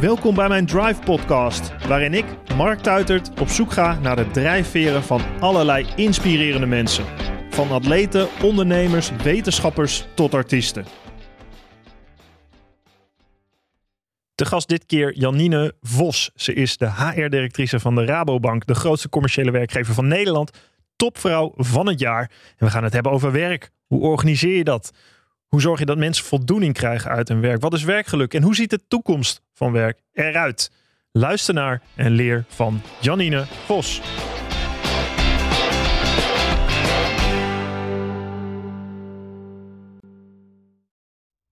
Welkom bij mijn Drive Podcast, waarin ik, Mark Tuitert, op zoek ga naar de drijfveren van allerlei inspirerende mensen. Van atleten, ondernemers, wetenschappers tot artiesten. De gast dit keer Janine Vos. Ze is de HR-directrice van de Rabobank, de grootste commerciële werkgever van Nederland. Topvrouw van het jaar. En we gaan het hebben over werk. Hoe organiseer je dat? Hoe zorg je dat mensen voldoening krijgen uit hun werk? Wat is werkgeluk? En hoe ziet de toekomst van werk eruit? Luister naar en leer van Janine Vos.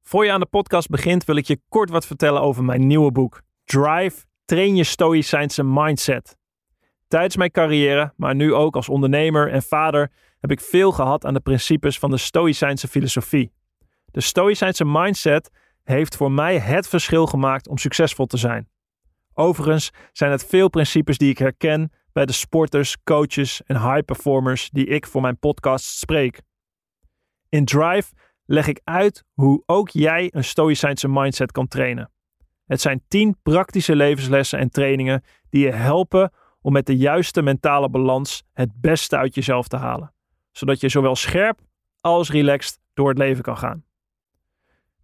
Voor je aan de podcast begint, wil ik je kort wat vertellen over mijn nieuwe boek. Drive, train je stoïcijnse mindset. Tijdens mijn carrière, maar nu ook als ondernemer en vader, heb ik veel gehad aan de principes van de stoïcijnse filosofie. De stoïcijnse mindset heeft voor mij het verschil gemaakt om succesvol te zijn. Overigens zijn het veel principes die ik herken bij de sporters, coaches en high performers die ik voor mijn podcast spreek. In Drive leg ik uit hoe ook jij een stoïcijnse mindset kan trainen. Het zijn 10 praktische levenslessen en trainingen die je helpen om met de juiste mentale balans het beste uit jezelf te halen, zodat je zowel scherp als relaxed door het leven kan gaan.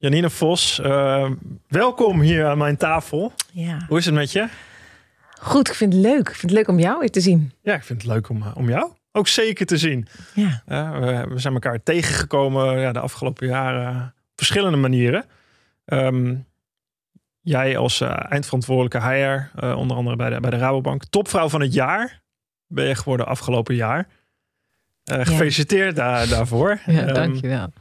Janine Vos, uh, welkom hier aan mijn tafel. Ja. Hoe is het met je? Goed, ik vind het leuk. Ik vind het leuk om jou weer te zien. Ja, ik vind het leuk om, om jou ook zeker te zien. Ja. Uh, we, we, zijn elkaar tegengekomen ja, de afgelopen jaren op verschillende manieren. Um, jij als uh, eindverantwoordelijke HR, uh, onder andere bij de, bij de Rabobank, topvrouw van het jaar ben je geworden afgelopen jaar. gefeliciteerd ja. daar, daarvoor. Ja, um, dankjewel.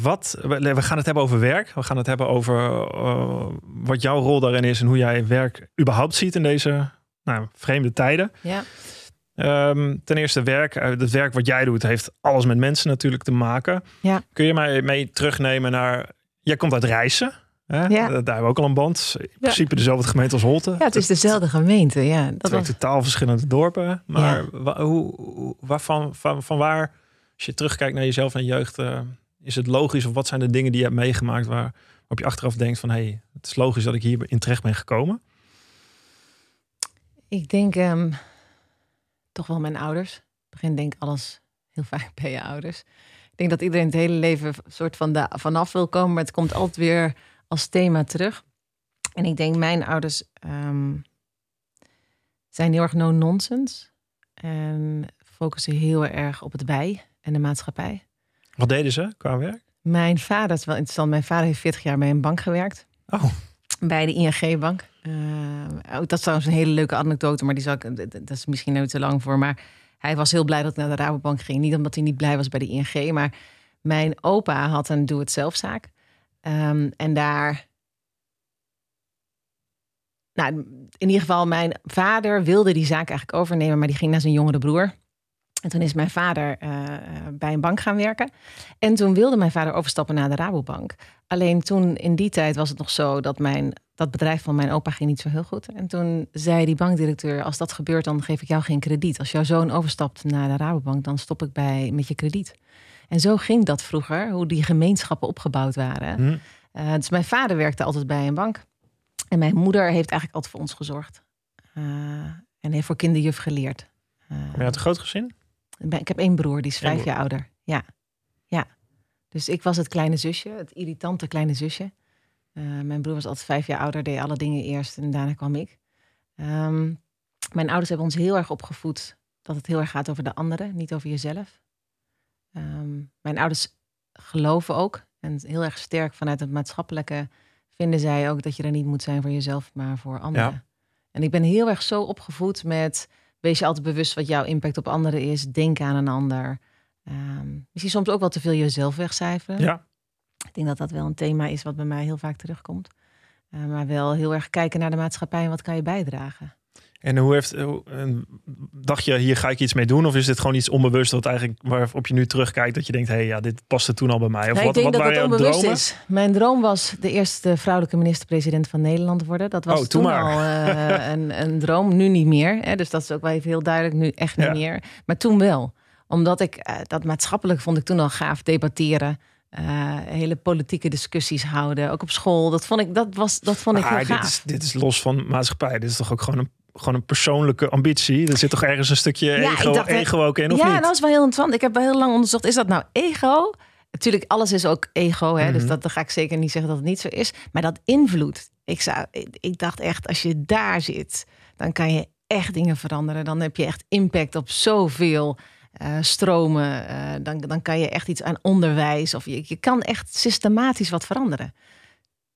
Wat, we gaan het hebben over werk. We gaan het hebben over uh, wat jouw rol daarin is en hoe jij werk überhaupt ziet in deze nou, vreemde tijden. Ja. Um, ten eerste werk. Het werk wat jij doet heeft alles met mensen natuurlijk te maken. Ja. Kun je mij mee terugnemen naar... Jij komt uit Reizen. Hè? Ja. Daar hebben we ook al een band. In principe dezelfde gemeente als Holte. Ja, het is dezelfde gemeente. Ja, dat Twee was... totaal verschillende dorpen. Maar ja. hoe, waarvan, van, van waar, als je terugkijkt naar jezelf en jeugd... Uh, is het logisch of wat zijn de dingen die je hebt meegemaakt waar, waarop je achteraf denkt van hé, hey, het is logisch dat ik hier in terecht ben gekomen? Ik denk um, toch wel mijn ouders. In begin denk ik alles heel vaak bij je ouders. Ik denk dat iedereen het hele leven soort van vanaf wil komen, maar het komt altijd weer als thema terug. En ik denk mijn ouders um, zijn heel erg no-nonsense en focussen heel erg op het wij en de maatschappij. Wat deden ze qua werk? Mijn vader, dat is wel interessant. Mijn vader heeft 40 jaar bij een bank gewerkt. Oh. Bij de ING-bank. Uh, dat is trouwens een hele leuke anekdote, maar die zal ik, dat is misschien nooit te lang voor. Maar hij was heel blij dat ik naar de Rabobank ging. Niet omdat hij niet blij was bij de ING, maar mijn opa had een doe-het-zelfzaak. Um, en daar. Nou, in ieder geval, mijn vader wilde die zaak eigenlijk overnemen, maar die ging naar zijn jongere broer. En toen is mijn vader uh, bij een bank gaan werken. En toen wilde mijn vader overstappen naar de Rabobank. Alleen toen, in die tijd, was het nog zo dat mijn, dat bedrijf van mijn opa ging niet zo heel goed. En toen zei die bankdirecteur: Als dat gebeurt, dan geef ik jou geen krediet. Als jouw zoon overstapt naar de Rabobank, dan stop ik bij met je krediet. En zo ging dat vroeger, hoe die gemeenschappen opgebouwd waren. Hm. Uh, dus mijn vader werkte altijd bij een bank. En mijn moeder heeft eigenlijk altijd voor ons gezorgd. Uh, en heeft voor kinderjuf geleerd. Kom je uit een groot gezin? Ik heb één broer, die is vijf jaar ouder. Ja. ja. Dus ik was het kleine zusje, het irritante kleine zusje. Uh, mijn broer was altijd vijf jaar ouder, deed alle dingen eerst en daarna kwam ik. Um, mijn ouders hebben ons heel erg opgevoed dat het heel erg gaat over de anderen, niet over jezelf. Um, mijn ouders geloven ook, en heel erg sterk vanuit het maatschappelijke, vinden zij ook dat je er niet moet zijn voor jezelf, maar voor anderen. Ja. En ik ben heel erg zo opgevoed met Wees je altijd bewust wat jouw impact op anderen is. Denk aan een ander. Ehm, misschien soms ook wel te veel jezelf wegcijferen. Ja. Ik denk dat dat wel een thema is wat bij mij heel vaak terugkomt. Uh, maar wel heel erg kijken naar de maatschappij en wat kan je bijdragen. En hoe heeft, dacht je, hier ga ik iets mee doen? Of is dit gewoon iets onbewust wat eigenlijk waarop je nu terugkijkt dat je denkt, hé, hey, ja, dit paste toen al bij mij? Of nee, wat, ik denk wat dat het onbewust dromen? is. Mijn droom was de eerste vrouwelijke minister-president van Nederland worden. Dat was oh, toen maar. al uh, een, een, droom. Nu niet meer. Hè? Dus dat is ook wel even heel duidelijk. Nu echt niet Ja. meer. Maar toen wel. Omdat ik uh, dat maatschappelijk vond ik toen al gaaf debatteren. Uh, hele politieke discussies houden, ook op school. Dat vond ik, dat was, dat vond ik heel dit gaaf. is, dit is los van maatschappij. Dit is toch ook gewoon een, gewoon een persoonlijke ambitie? Er zit toch ergens een stukje Ja, ego, ik dacht, ego ook in, of ja, niet? dat is wel heel interessant. Ik heb wel heel lang onderzocht, is dat nou ego? Natuurlijk, alles is ook ego, hè? dus Mhm. dat, dan ga ik zeker niet zeggen dat het niet zo is. Maar dat invloed. Ik, zou, ik, ik dacht echt, als je daar zit, dan kan je echt dingen veranderen. Dan heb je echt impact op zoveel uh, stromen. Uh, dan, dan kan je echt iets aan onderwijs. Of je, je kan echt systematisch wat veranderen.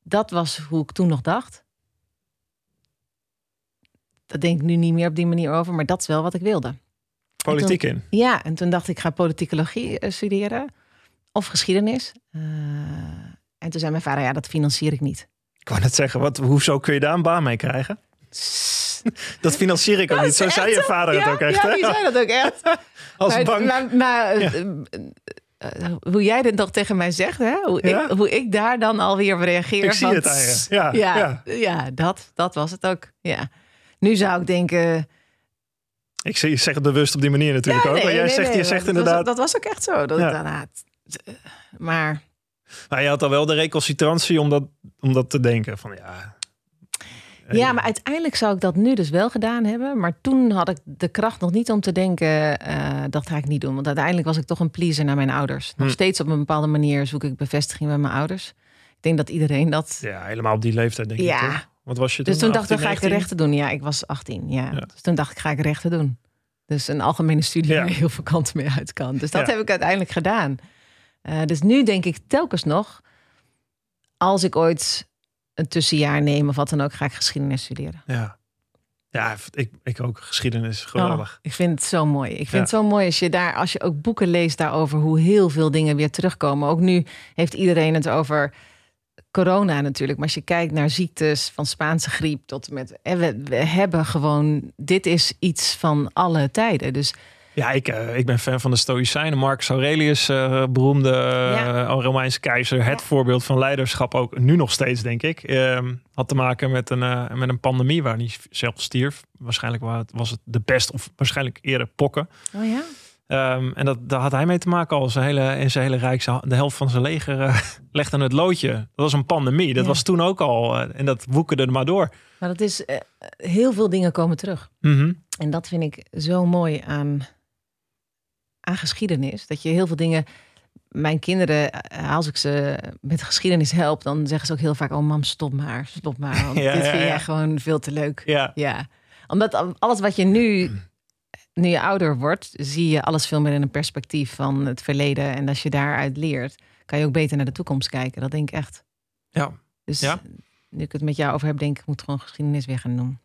Dat was hoe ik toen nog dacht. Dat denk ik nu niet meer op die manier over, maar dat is wel wat ik wilde. Politiek toen, in. Ja, en toen dacht ik, ik ga politicologie uh, studeren. Of geschiedenis. Uh, en toen zei mijn vader, ja, dat financier ik niet. Ik wou net zeggen, wat, hoezo kun je daar een baan mee krijgen? Dat financier ik ook niet. Zo zei je vader het ook echt. Ja, die zei dat ook echt. Als maar, bank. Maar, maar ja. uh, hoe jij dit nog tegen mij zegt, hè? Hoe, Ja? ik, hoe ik daar dan alweer op reageer. Ik zie het. Ja, ja, ja. ja. dat, dat was het ook. Ja. Nu zou ik denken... Ik zeg het bewust op die manier natuurlijk ja, ook. maar jij nee, zegt, nee, je zegt dat inderdaad... Was, dat was ook echt zo. Dat Ja. ik daarna, maar... Maar je had al wel de recalcitrantie om dat, om dat te denken. Van ja... Ja, maar uiteindelijk zou ik dat nu dus wel gedaan hebben. Maar toen had ik de kracht nog niet om te denken, uh, dat ga ik niet doen. Want uiteindelijk was ik toch een pleaser naar mijn ouders. Nog Hm. steeds op een bepaalde manier zoek ik bevestiging bij mijn ouders. Ik denk dat iedereen dat... Ja, helemaal op die leeftijd denk Ja. ik toch? Wat was je toen? Dus toen dacht ik, 18, ga ik de 19? rechten doen. Ja, ik was 18. Ja. Ja. Dus toen dacht ik, ga ik rechten doen. Dus een algemene studie Ja. waar je heel veel kanten mee uit kan. Dus dat Ja. heb ik uiteindelijk gedaan. Uh, dus nu denk ik telkens nog, als ik ooit een tussenjaar neem of wat dan ook, ga ik geschiedenis studeren. Ja, ja ik, ik ook. Geschiedenis, geweldig. Oh, ik vind het zo mooi. Ik vind Ja. het zo mooi als je daar, als je ook boeken leest daarover hoe heel veel dingen weer terugkomen. Ook nu heeft iedereen het over corona natuurlijk. Maar als je kijkt naar ziektes van Spaanse griep tot en met. We, we hebben gewoon. Dit is iets van alle tijden. Dus Ja, ik, eh, ik ben fan van de Stoïcijnen. Marcus Aurelius, eh, beroemde eh. Romeinse keizer. Het Ja. voorbeeld van leiderschap ook nu nog steeds, denk ik. Ehm, had te maken met een, met een pandemie waar hij zelf stierf. Waarschijnlijk wa- was het de pest of waarschijnlijk eerder pokken. oh ja. Ehm, en dat, daar had hij mee te maken al. Zijn hele, in zijn hele rijk, de helft van zijn leger eh, legde aan het loodje. Dat was een pandemie. Dat Ja. was toen ook al. eh, en dat woekerde er maar door. Maar dat is eh, heel veel dingen komen terug. Mhm. En dat vind ik zo mooi aan, aan geschiedenis. Dat je heel veel dingen. Mijn kinderen, als ik ze met geschiedenis help, dan zeggen ze ook heel vaak: Oh, mam, stop maar, stop maar. Want Ja, dit ja, vind jij gewoon veel te leuk. Ja. Ja, omdat alles wat je nu, nu je ouder wordt, zie je alles veel meer in een perspectief van het verleden. En als je daaruit leert, kan je ook beter naar de toekomst kijken. Dat denk ik echt. Ja. Dus Ja. nu ik het met jou over heb, denk ik, ik moet gewoon geschiedenis weer gaan doen.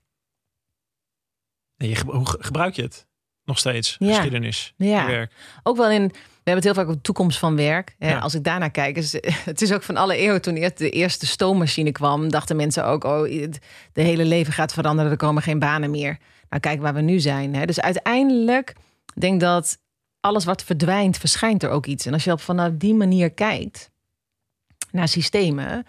En je, ge- hoe ge- gebruik je het? Nog steeds, Ja. geschiedenis, Ja. werk. Ook wel in, we hebben het heel vaak over de toekomst van werk. Ja. Als ik daarnaar kijk, is, het is ook van alle eeuwen toen eerst de eerste stoommachine kwam, dachten mensen ook, oh, het de hele leven gaat veranderen, er komen geen banen meer. Nou, kijk waar we nu zijn. Hè. Dus uiteindelijk denk ik dat alles wat verdwijnt, verschijnt er ook iets. En als je op vanuit die manier kijkt naar systemen,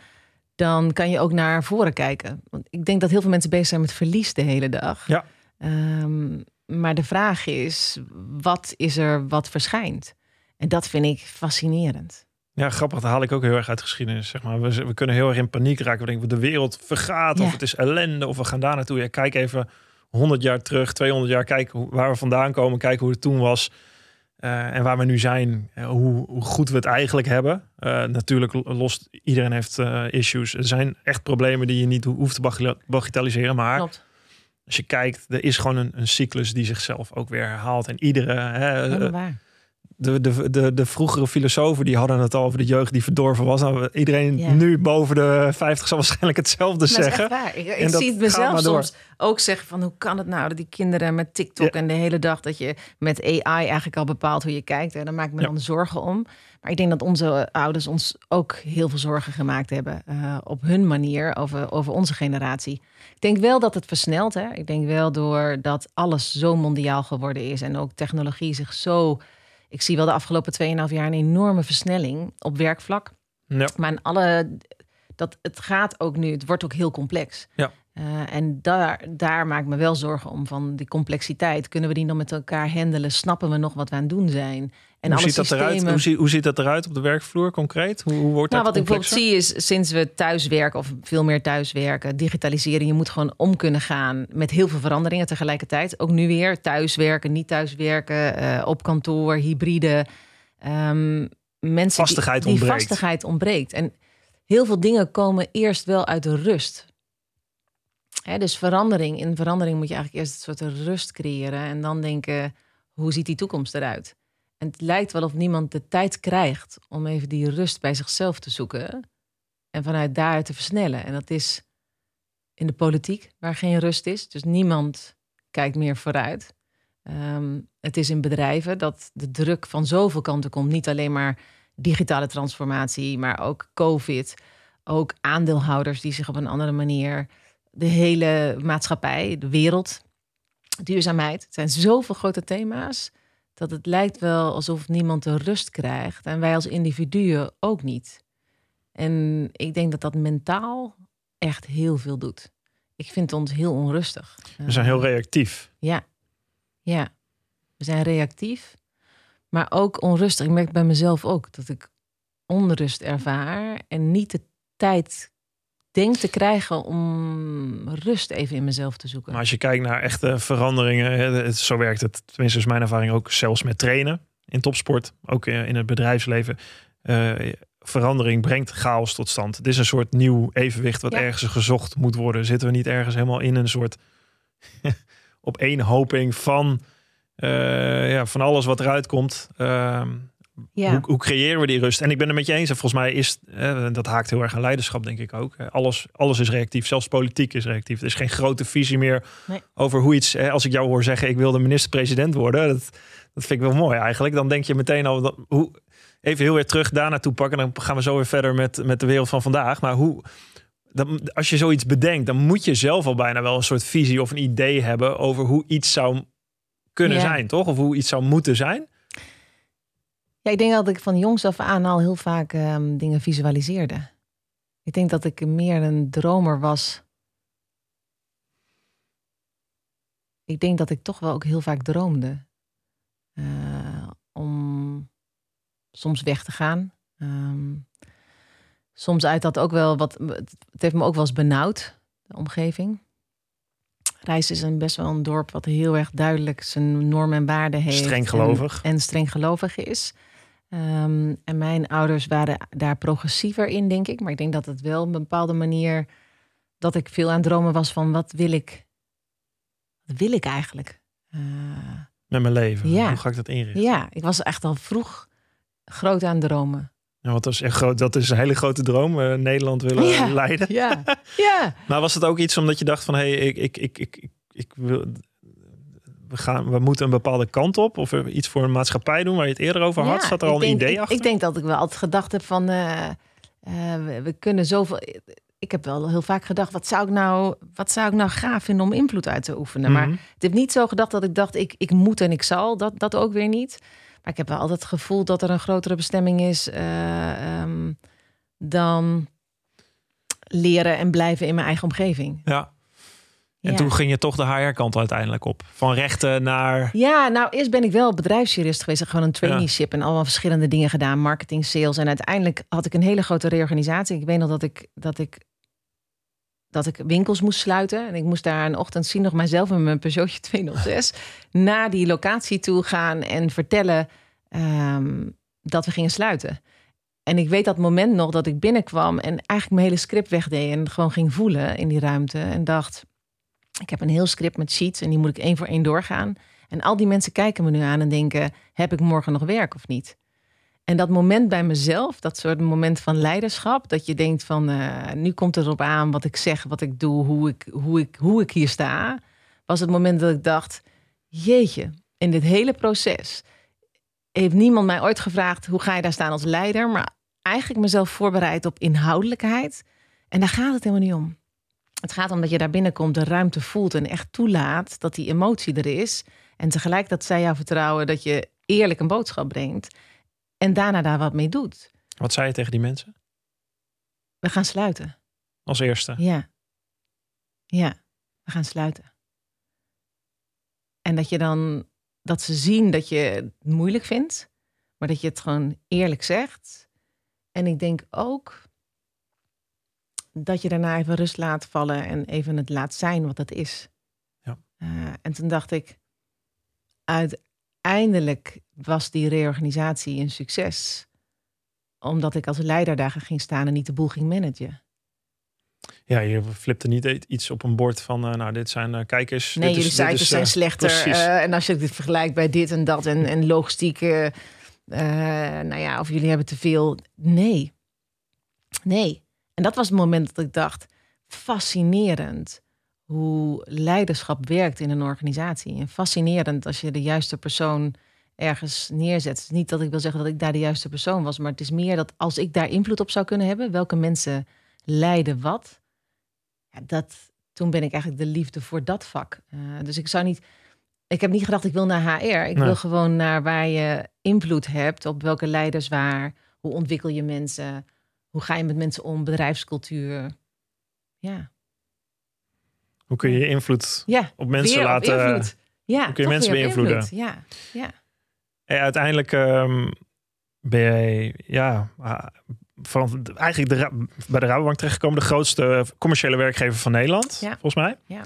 dan kan je ook naar voren kijken. Want ik denk dat heel veel mensen bezig zijn met verlies de hele dag. Ja. Ehm, maar de vraag is, wat is er wat verschijnt? En dat vind ik fascinerend. Ja, grappig. Dat haal ik ook heel erg uit geschiedenis. Zeg maar. we, we kunnen heel erg in paniek raken. We denken, de wereld vergaat Ja. of het is ellende of we gaan daar naartoe. Ja, kijk even 100 jaar terug, 200 jaar. Kijk hoe, waar we vandaan komen. Kijk hoe het toen was. eh, en waar we nu zijn. eh, hoe, hoe goed we het eigenlijk hebben. Eh, natuurlijk lost iedereen heeft issues. Er zijn echt problemen die je niet ho- hoeft te bagatelliseren. Maar Klopt. als je kijkt, er is gewoon een, een cyclus die zichzelf ook weer herhaalt. En iedere... hè. De, de, de, de vroegere filosofen die hadden het al over de jeugd die verdorven was. Nou, iedereen Ja. nu boven de 50 zal waarschijnlijk hetzelfde zeggen. Ik, En zie het mezelf soms ook zeggen van hoe kan het nou dat die kinderen met TikTok Ja. en de hele dag dat je met AI eigenlijk al bepaalt hoe je kijkt. Hè, daar maak ik me Ja. dan zorgen om. Maar ik denk dat onze ouders ons ook heel veel zorgen gemaakt hebben eh, op hun manier over, over onze generatie. Ik denk wel dat het versnelt. Hè? Ik denk wel doordat alles zo mondiaal geworden is en ook technologie zich zo. Ik zie wel de afgelopen 2,5 jaar een enorme versnelling op werkvlak. Ja. Maar in alle, dat, het gaat ook nu, het wordt ook heel complex. Ja. Eh, en daar, daar maak ik me wel zorgen om, van die complexiteit. Kunnen we die dan met elkaar handelen? Snappen we nog wat we aan het doen zijn? En hoe, ziet dat eruit? Hoe, zie- hoe ziet dat eruit op de werkvloer concreet? Hoe, hoe wordt Nou, dat wat ik bijvoorbeeld zie is sinds we thuiswerken of veel meer thuiswerken, digitaliseren, je moet gewoon om kunnen gaan met heel veel veranderingen tegelijkertijd. Ook nu weer thuiswerken, niet thuiswerken, eh, op kantoor, hybride. Ehm, mensen die- Vastigheid die, ontbreekt. vastigheid ontbreekt. En heel veel dingen komen eerst wel uit de rust. Dus verandering, in verandering moet je eigenlijk eerst een soort rust creëren en dan denken, hoe ziet die toekomst eruit? En het lijkt wel of niemand de tijd krijgt om even die rust bij zichzelf te zoeken en vanuit daaruit te versnellen. En dat is in de politiek, waar geen rust is. Dus niemand kijkt meer vooruit. Ehm, het is in bedrijven dat de druk van zoveel kanten komt. Niet alleen maar digitale transformatie, maar ook COVID. Ook aandeelhouders die zich op een andere manier. De hele maatschappij, de wereld, duurzaamheid. Het zijn zoveel grote thema's dat het lijkt wel alsof niemand de rust krijgt. En wij als individuen ook niet. En ik denk dat dat mentaal echt heel veel doet. Ik vind ons heel onrustig. We zijn heel reactief. Ja, ja. We zijn reactief, maar ook onrustig. Ik merk bij mezelf ook dat ik onrust ervaar en niet de tijd denk te krijgen om rust even in mezelf te zoeken. Maar als je kijkt naar echte veranderingen, zo werkt het, tenminste is mijn ervaring ook zelfs met trainen in topsport, ook in het bedrijfsleven. Eh, verandering brengt chaos tot stand. Het is een soort nieuw evenwicht wat Ja. ergens gezocht moet worden. Zitten we niet ergens helemaal in een soort opeenhoping van, eh, ja, van alles wat eruit komt? Ehm, ja. hoe, hoe creëren we die rust? En ik ben het met je eens. En volgens mij is, eh, dat haakt heel erg aan leiderschap, denk ik ook. Eh, Alles, alles is reactief. Zelfs politiek is reactief. Er is geen grote visie meer Nee. over hoe iets... eh, Als ik jou hoor zeggen, ik wil de minister-president worden. Dat, dat vind ik wel mooi eigenlijk. Dan denk je meteen al... Dat, hoe, even heel weer terug daar naartoe pakken. Dan gaan we zo weer verder met, met de wereld van vandaag. Maar hoe... Als je zoiets bedenkt, dan moet je zelf al bijna wel een soort visie of een idee hebben over hoe iets zou kunnen Ja. zijn, toch? Of hoe iets zou moeten zijn. Ja, ik denk dat ik van jongs af aan al heel vaak ehm, dingen visualiseerde. Ik denk dat ik meer een dromer was. Ik denk dat ik toch wel ook heel vaak droomde. Eh, om soms weg te gaan. Ehm, soms uit dat ook wel wat. Het heeft me ook wel eens benauwd, de omgeving. Rijs is een best wel een dorp wat heel erg duidelijk zijn normen en waarden heeft. Streng en- gelovig. En, streng gelovig is. Ehm, en mijn ouders waren daar progressiever in, denk ik. Maar ik denk dat het wel op een bepaalde manier... dat ik veel aan het dromen was van wat wil ik... Wat wil ik eigenlijk? Eh, Met mijn leven. Ja. Hoe ga ik dat inrichten? ja, ik was echt al vroeg groot aan het dromen. Ja, want dat is, echt groot, dat is een hele grote droom. eh, Nederland willen Ja. leiden. Ja, ja. Maar was het ook iets omdat je dacht van... hé, hey, ik, ik, ik, ik, ik wil... We, gaan, we moeten een bepaalde kant op. Of we iets voor een maatschappij doen waar je het eerder over had. Ja, Zat er al een idee ik, achter? Ik denk dat ik wel altijd gedacht heb van... eh, eh, we, we kunnen zoveel... Ik heb wel heel vaak gedacht, wat zou ik nou, wat zou ik nou gaaf vinden om invloed uit te oefenen? Maar Mhm. het heeft niet zo gedacht dat ik dacht, ik, ik moet en ik zal. Dat, dat ook weer niet. Maar ik heb wel altijd het gevoel dat er een grotere bestemming is eh, ehm, dan leren en blijven in mijn eigen omgeving. Ja. En Ja. toen ging je toch de HR-kant uiteindelijk op. Van rechten naar... Ja, nou eerst ben ik wel bedrijfsjurist geweest. Gewoon een traineeship en allemaal verschillende dingen gedaan. Marketing, sales. En uiteindelijk had ik een hele grote reorganisatie. Ik weet nog dat ik, dat ik, dat ik winkels moest sluiten. En ik moest daar een ochtend zien nog mijzelf in mijn Peugeotje 206... naar die locatie toe gaan en vertellen ehm, dat we gingen sluiten. En ik weet dat moment nog dat ik binnenkwam... en eigenlijk mijn hele script wegdeed en gewoon ging voelen in die ruimte. En dacht, ik heb een heel script met sheets en die moet ik één voor één doorgaan. En al die mensen kijken me nu aan en denken: heb ik morgen nog werk of niet? En dat moment bij mezelf, dat soort moment van leiderschap, dat je denkt van uh, nu komt het erop aan wat ik zeg, wat ik doe, hoe ik, hoe ik, hoe ik hier sta, was het moment dat ik dacht: jeetje, in dit hele proces heeft niemand mij ooit gevraagd hoe ga je daar staan als leider, maar eigenlijk mezelf voorbereid op inhoudelijkheid. En daar gaat het helemaal niet om. Het gaat om dat je daar binnenkomt, de ruimte voelt en echt toelaat dat die emotie er is. En tegelijk dat zij jou vertrouwen dat je eerlijk een boodschap brengt. En daarna daar wat mee doet. Wat zei je tegen die mensen? We gaan sluiten. Als eerste? Ja. Ja, we gaan sluiten. En dat je dan, dat ze zien dat je het moeilijk vindt, maar dat je het gewoon eerlijk zegt. En ik denk ook dat je daarna even rust laat vallen en even het laat zijn wat het is. Ja. Uh, en toen dacht ik, uiteindelijk was die reorganisatie een succes. Omdat ik als leider daar ging staan en niet de boel ging managen. Ja, je flipte niet iets op een bord van, uh, nou, dit zijn uh, kijkers. Nee, dit jullie is, cijfers zijn slechter. en als je dit vergelijkt bij dit en dat en, en logistieke, nou ja, of jullie hebben te veel. Nee. Nee. En dat was het moment dat ik dacht, fascinerend hoe leiderschap werkt in een organisatie. En fascinerend als je de juiste persoon ergens neerzet. Niet dat ik wil zeggen dat ik daar de juiste persoon was, maar het is meer dat als ik daar invloed op zou kunnen hebben, welke mensen leiden wat, ja, dat, toen ben ik eigenlijk de liefde voor dat vak. Uh, dus ik zou niet, ik heb niet gedacht ik wil naar HR. Ik wil gewoon naar waar je invloed hebt, op welke leiders waar, hoe ontwikkel je mensen, hoe ga je met mensen om, bedrijfscultuur. Ja. Hoe kun je je invloed ja, op mensen laten... Op invloed. Ja, hoe kun je mensen beïnvloeden? Ja, ja. En uiteindelijk um, ben jij ja, van, eigenlijk de, bij de Rabobank terechtgekomen. De grootste commerciële werkgever van Nederland, ja. volgens mij. Ja.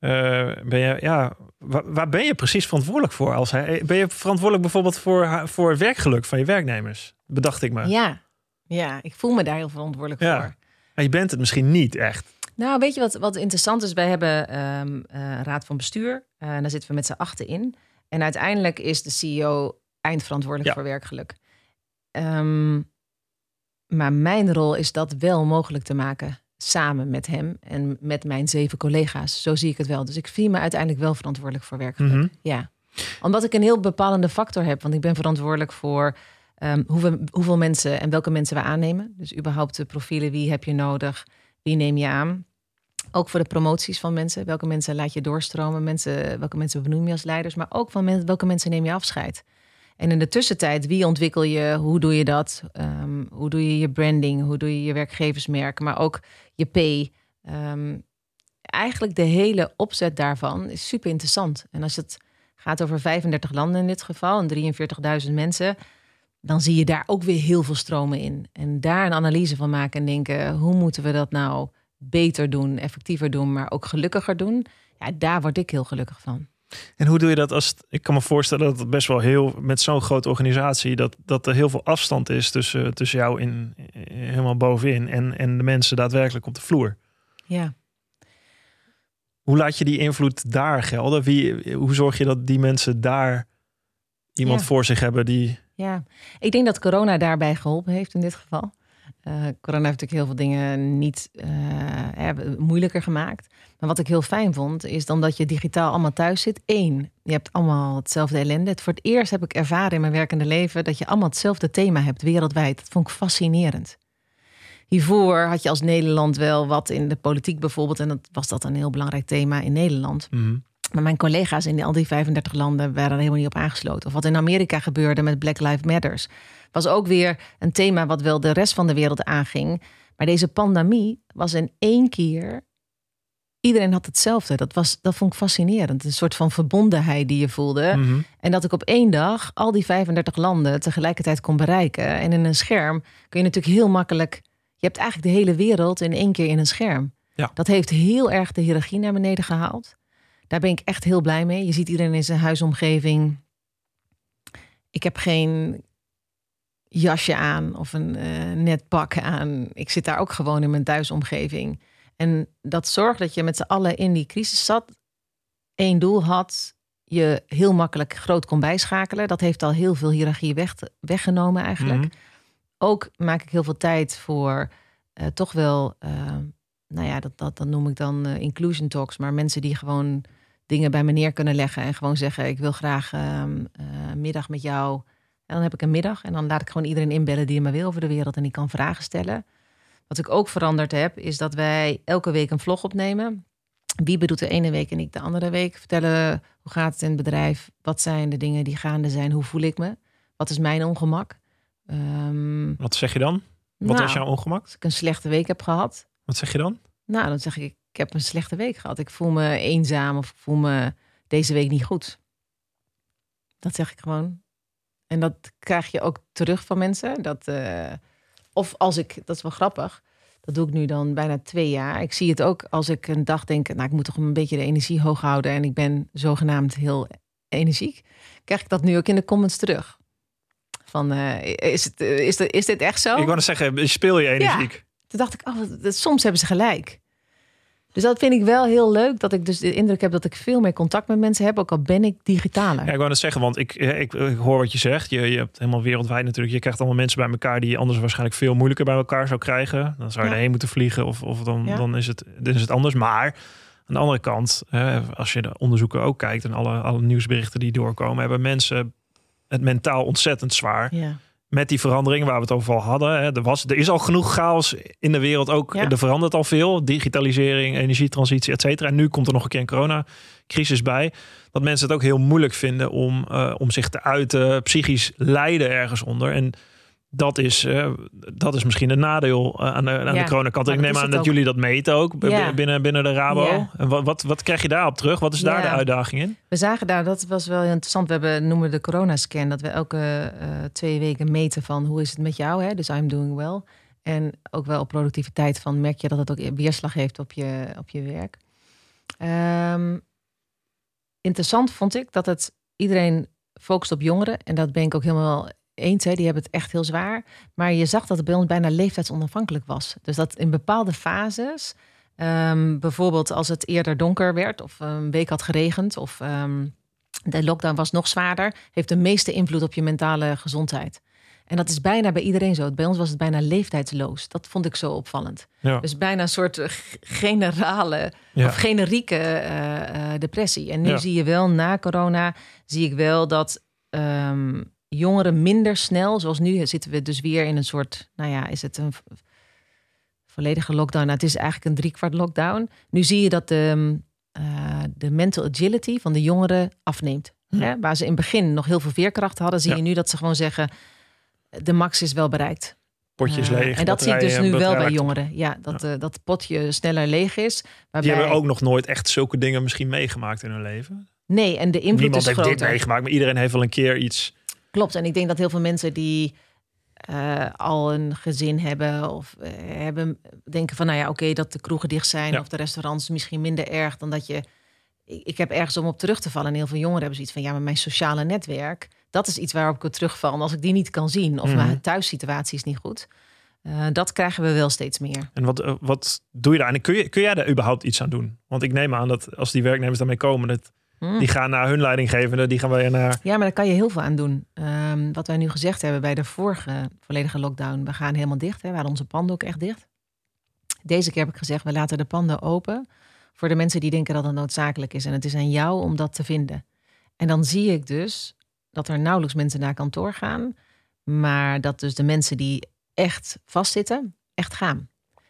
Uh, ben je, ja, waar, waar, ben je precies verantwoordelijk voor? Als hij, ben je verantwoordelijk bijvoorbeeld voor, voor het werkgeluk van je werknemers? Bedacht ik me. Ja, ja, ik voel me daar heel verantwoordelijk ja. voor. Maar je bent het misschien niet echt. Nou, weet je wat, wat interessant is? Wij hebben um, uh, raad van bestuur. Uh, daar zitten we met z'n achten in. En uiteindelijk is de CEO eindverantwoordelijk Ja. voor werkgeluk. Ehm, maar mijn rol is dat wel mogelijk te maken. Samen met hem en met mijn zeven collega's. Zo zie ik het wel. Dus ik zie me uiteindelijk wel verantwoordelijk voor werkgeluk. Mhm. Ja. Omdat ik een heel bepalende factor heb. Want ik ben verantwoordelijk voor ehm, hoeveel, hoeveel mensen en welke mensen we aannemen. Dus überhaupt de profielen. Wie heb je nodig? Wie neem je aan? Ook voor de promoties van mensen. Welke mensen laat je doorstromen? Mensen, welke mensen benoem je als leiders? Maar ook van welke mensen neem je afscheid? En in de tussentijd, wie ontwikkel je? Hoe doe je dat? Ehm, hoe doe je je branding? Hoe doe je je werkgeversmerk? Maar ook je P. Ehm, eigenlijk de hele opzet daarvan is super interessant. En als het gaat over 35 landen in dit geval en 43.000 mensen, dan zie je daar ook weer heel veel stromen in. En daar een analyse van maken en denken: hoe moeten we dat nou beter doen, effectiever doen, maar ook gelukkiger doen? Ja, daar word ik heel gelukkig van. En hoe doe je dat als het- ik kan me voorstellen dat het best wel heel met zo'n grote organisatie dat, dat er heel veel afstand is tussen, tussen jou in, helemaal bovenin en, en de mensen daadwerkelijk op de vloer. Ja. Hoe laat je die invloed daar gelden? Wie, hoe zorg je dat die mensen daar iemand Ja. voor zich hebben die. Ja, ik denk dat corona daarbij geholpen heeft in dit geval. Eh, corona heeft natuurlijk heel veel dingen niet eh, moeilijker gemaakt. Maar wat ik heel fijn vond, is dan dat je digitaal allemaal thuis zit. Eén, je hebt allemaal hetzelfde ellende. Het voor het eerst heb ik ervaren in mijn werkende leven dat je allemaal hetzelfde thema hebt wereldwijd. Dat vond ik fascinerend. Hiervoor had je als Nederland wel wat in de politiek bijvoorbeeld. En dat was dat een heel belangrijk thema in Nederland. Mhm. Maar mijn collega's in al die 35 landen waren er helemaal niet op aangesloten. Of wat in Amerika gebeurde met Black Lives Matters. Was ook weer een thema wat wel de rest van de wereld aanging. Maar deze pandemie was in één keer. Iedereen had hetzelfde. Dat, was, dat vond ik fascinerend. Een soort van verbondenheid die je voelde. Mhm. En dat ik op één dag al die 35 landen tegelijkertijd kon bereiken. En in een scherm kun je natuurlijk heel makkelijk. Je hebt eigenlijk de hele wereld in één keer in een scherm. Ja. Dat heeft heel erg de hiërarchie naar beneden gehaald. Daar ben ik echt heel blij mee. Je ziet iedereen in zijn huisomgeving. Ik heb geen jasje aan of een eh, net pak aan. Ik zit daar ook gewoon in mijn thuisomgeving. En dat zorgt dat je met z'n allen in die crisis zat. één doel had je heel makkelijk groot kon bijschakelen. Dat heeft al heel veel hiërarchie weg, weggenomen eigenlijk. Mhm. Ook maak ik heel veel tijd voor eh, toch wel, eh, nou ja, dat, dat, dat noem ik dan inclusion talks. Maar mensen die gewoon dingen bij me neer kunnen leggen en gewoon zeggen: Ik wil graag ehm, eh, middag met jou. En dan heb ik een middag en dan laat ik gewoon iedereen inbellen die maar wil over de wereld en die kan vragen stellen. Wat ik ook veranderd heb, is dat wij elke week een vlog opnemen. Wie bedoelt de ene week en ik de andere week. Vertellen hoe gaat het in het bedrijf? Wat zijn de dingen die gaande zijn? Hoe voel ik me? Wat is mijn ongemak? Ehm, Wat zeg je dan? Wat nou, was jouw ongemak? Als ik een slechte week heb gehad, Wat zeg je dan? nou, dan zeg ik, ik heb een slechte week gehad. Ik voel me eenzaam of ik voel me deze week niet goed. Dat zeg ik gewoon. En dat krijg je ook terug van mensen. Dat, eh, of als ik, dat is wel grappig, dat doe ik nu dan bijna twee jaar. Ik zie het ook als ik een dag denk, nou, ik moet toch een beetje de energie hoog houden en ik ben zogenaamd heel energiek. Krijg ik dat nu ook in de comments terug. Van, eh, is, het, eh, is, dit echt zo? Ik wou zeggen, speel je energiek? Toen dacht ik, oh, soms hebben ze gelijk. Dus dat vind ik wel heel leuk. Dat ik dus de indruk heb dat ik veel meer contact met mensen heb. Ook al ben ik digitaler. Ja, ik wou net zeggen, want ik, eh, ik, ik hoor wat je zegt. Je, je hebt helemaal wereldwijd natuurlijk. Je krijgt allemaal mensen bij elkaar die je anders waarschijnlijk veel moeilijker bij elkaar zou krijgen. Dan zou je Ja. erheen moeten vliegen of, of dan, Ja. dan, is het, dan is het anders. Maar aan de andere kant, hè, als je de onderzoeken ook kijkt en alle, alle nieuwsberichten die doorkomen, hebben mensen het mentaal ontzettend zwaar. Ja. Met die veranderingen waar we het over al hadden. Hè. Er, was, er is al genoeg chaos in de wereld ook. Ja. Er verandert al veel. Digitalisering, energietransitie, et cetera. En nu komt er nog een keer een coronacrisis bij. Dat mensen het ook heel moeilijk vinden om, eh, om zich te uiten. Psychisch lijden ergens onder. En dat is, eh, dat is misschien een nadeel eh, aan de, aan Ja, de coronakant. Ik neem aan dat ook. jullie dat meten ook Ja. binnen, binnen de Rabo. Ja. En wat, wat, wat krijg je daarop terug? Wat is daar de uitdaging in? We zagen daar, dat was wel interessant. We hebben, noemen de coronascan. Dat we elke eh, twee weken meten van hoe is het met jou. Hè? Dus I'm doing well. En ook wel op productiviteit van merk je dat het ook weerslag heeft op je, op je werk. Ehm, interessant vond ik dat het iedereen focust op jongeren. En dat ben ik ook helemaal eens. Hè. Die hebben het echt heel zwaar. Maar je zag dat het bij ons bijna leeftijdsonafhankelijk was. Dus dat in bepaalde fases, ehm, bijvoorbeeld als het eerder donker werd of een week had geregend of ehm, de lockdown was nog zwaarder, heeft de meeste invloed op je mentale gezondheid. En dat is bijna bij iedereen zo. Bij ons was het bijna leeftijdsloos. Dat vond ik zo opvallend. Ja. Dus bijna een soort eh, generale Ja. of generieke eh, eh, depressie. En nu Ja. zie je wel na corona, zie ik wel dat ehm, jongeren minder snel, zoals nu zitten we dus weer in een soort, nou ja, is het een volledige lockdown? Nou, het is eigenlijk een driekwart lockdown. Nu zie je dat de, eh, de mental agility van de jongeren afneemt. Hm. Hè? Waar ze in het begin nog heel veel veerkracht hadden, zie Ja. je nu dat ze gewoon zeggen, de max is wel bereikt. Potjes Eh, leeg. en dat zie ik dus nu wel bij jongeren. Ja, dat, eh, dat potje sneller leeg is. Waarbij... Die hebben ook nog nooit echt zulke dingen misschien meegemaakt in hun leven. Nee, en de invloed Niemand is heeft groter. dit meegemaakt, maar iedereen heeft wel een keer iets. Klopt. En ik denk dat heel veel mensen die eh, al een gezin hebben of eh, hebben denken van, nou ja, oké, dat de kroegen dicht zijn Ja. of de restaurants misschien minder erg dan dat je. Ik, ik heb ergens om op terug te vallen. En heel veel jongeren hebben zoiets van, ja, maar mijn sociale netwerk, dat is iets waarop ik terugval. En als ik die niet kan zien of Mhm. mijn thuissituatie is niet goed, eh, dat krijgen we wel steeds meer. En wat, wat doe je daar? En kun, je, kun jij daar überhaupt iets aan doen? Want ik neem aan dat als die werknemers daarmee komen, dat, Hmm. die gaan naar hun leidinggevende, die gaan weer naar. Ja, maar daar kan je heel veel aan doen. Ehm, wat wij nu gezegd hebben bij de vorige volledige lockdown. We gaan helemaal dicht. Hè. We hadden onze panden ook echt dicht. Deze keer heb ik gezegd, we laten de panden open. Voor de mensen die denken dat het noodzakelijk is. En het is aan jou om dat te vinden. En dan zie ik dus dat er nauwelijks mensen naar kantoor gaan. Maar dat dus de mensen die echt vastzitten, echt gaan.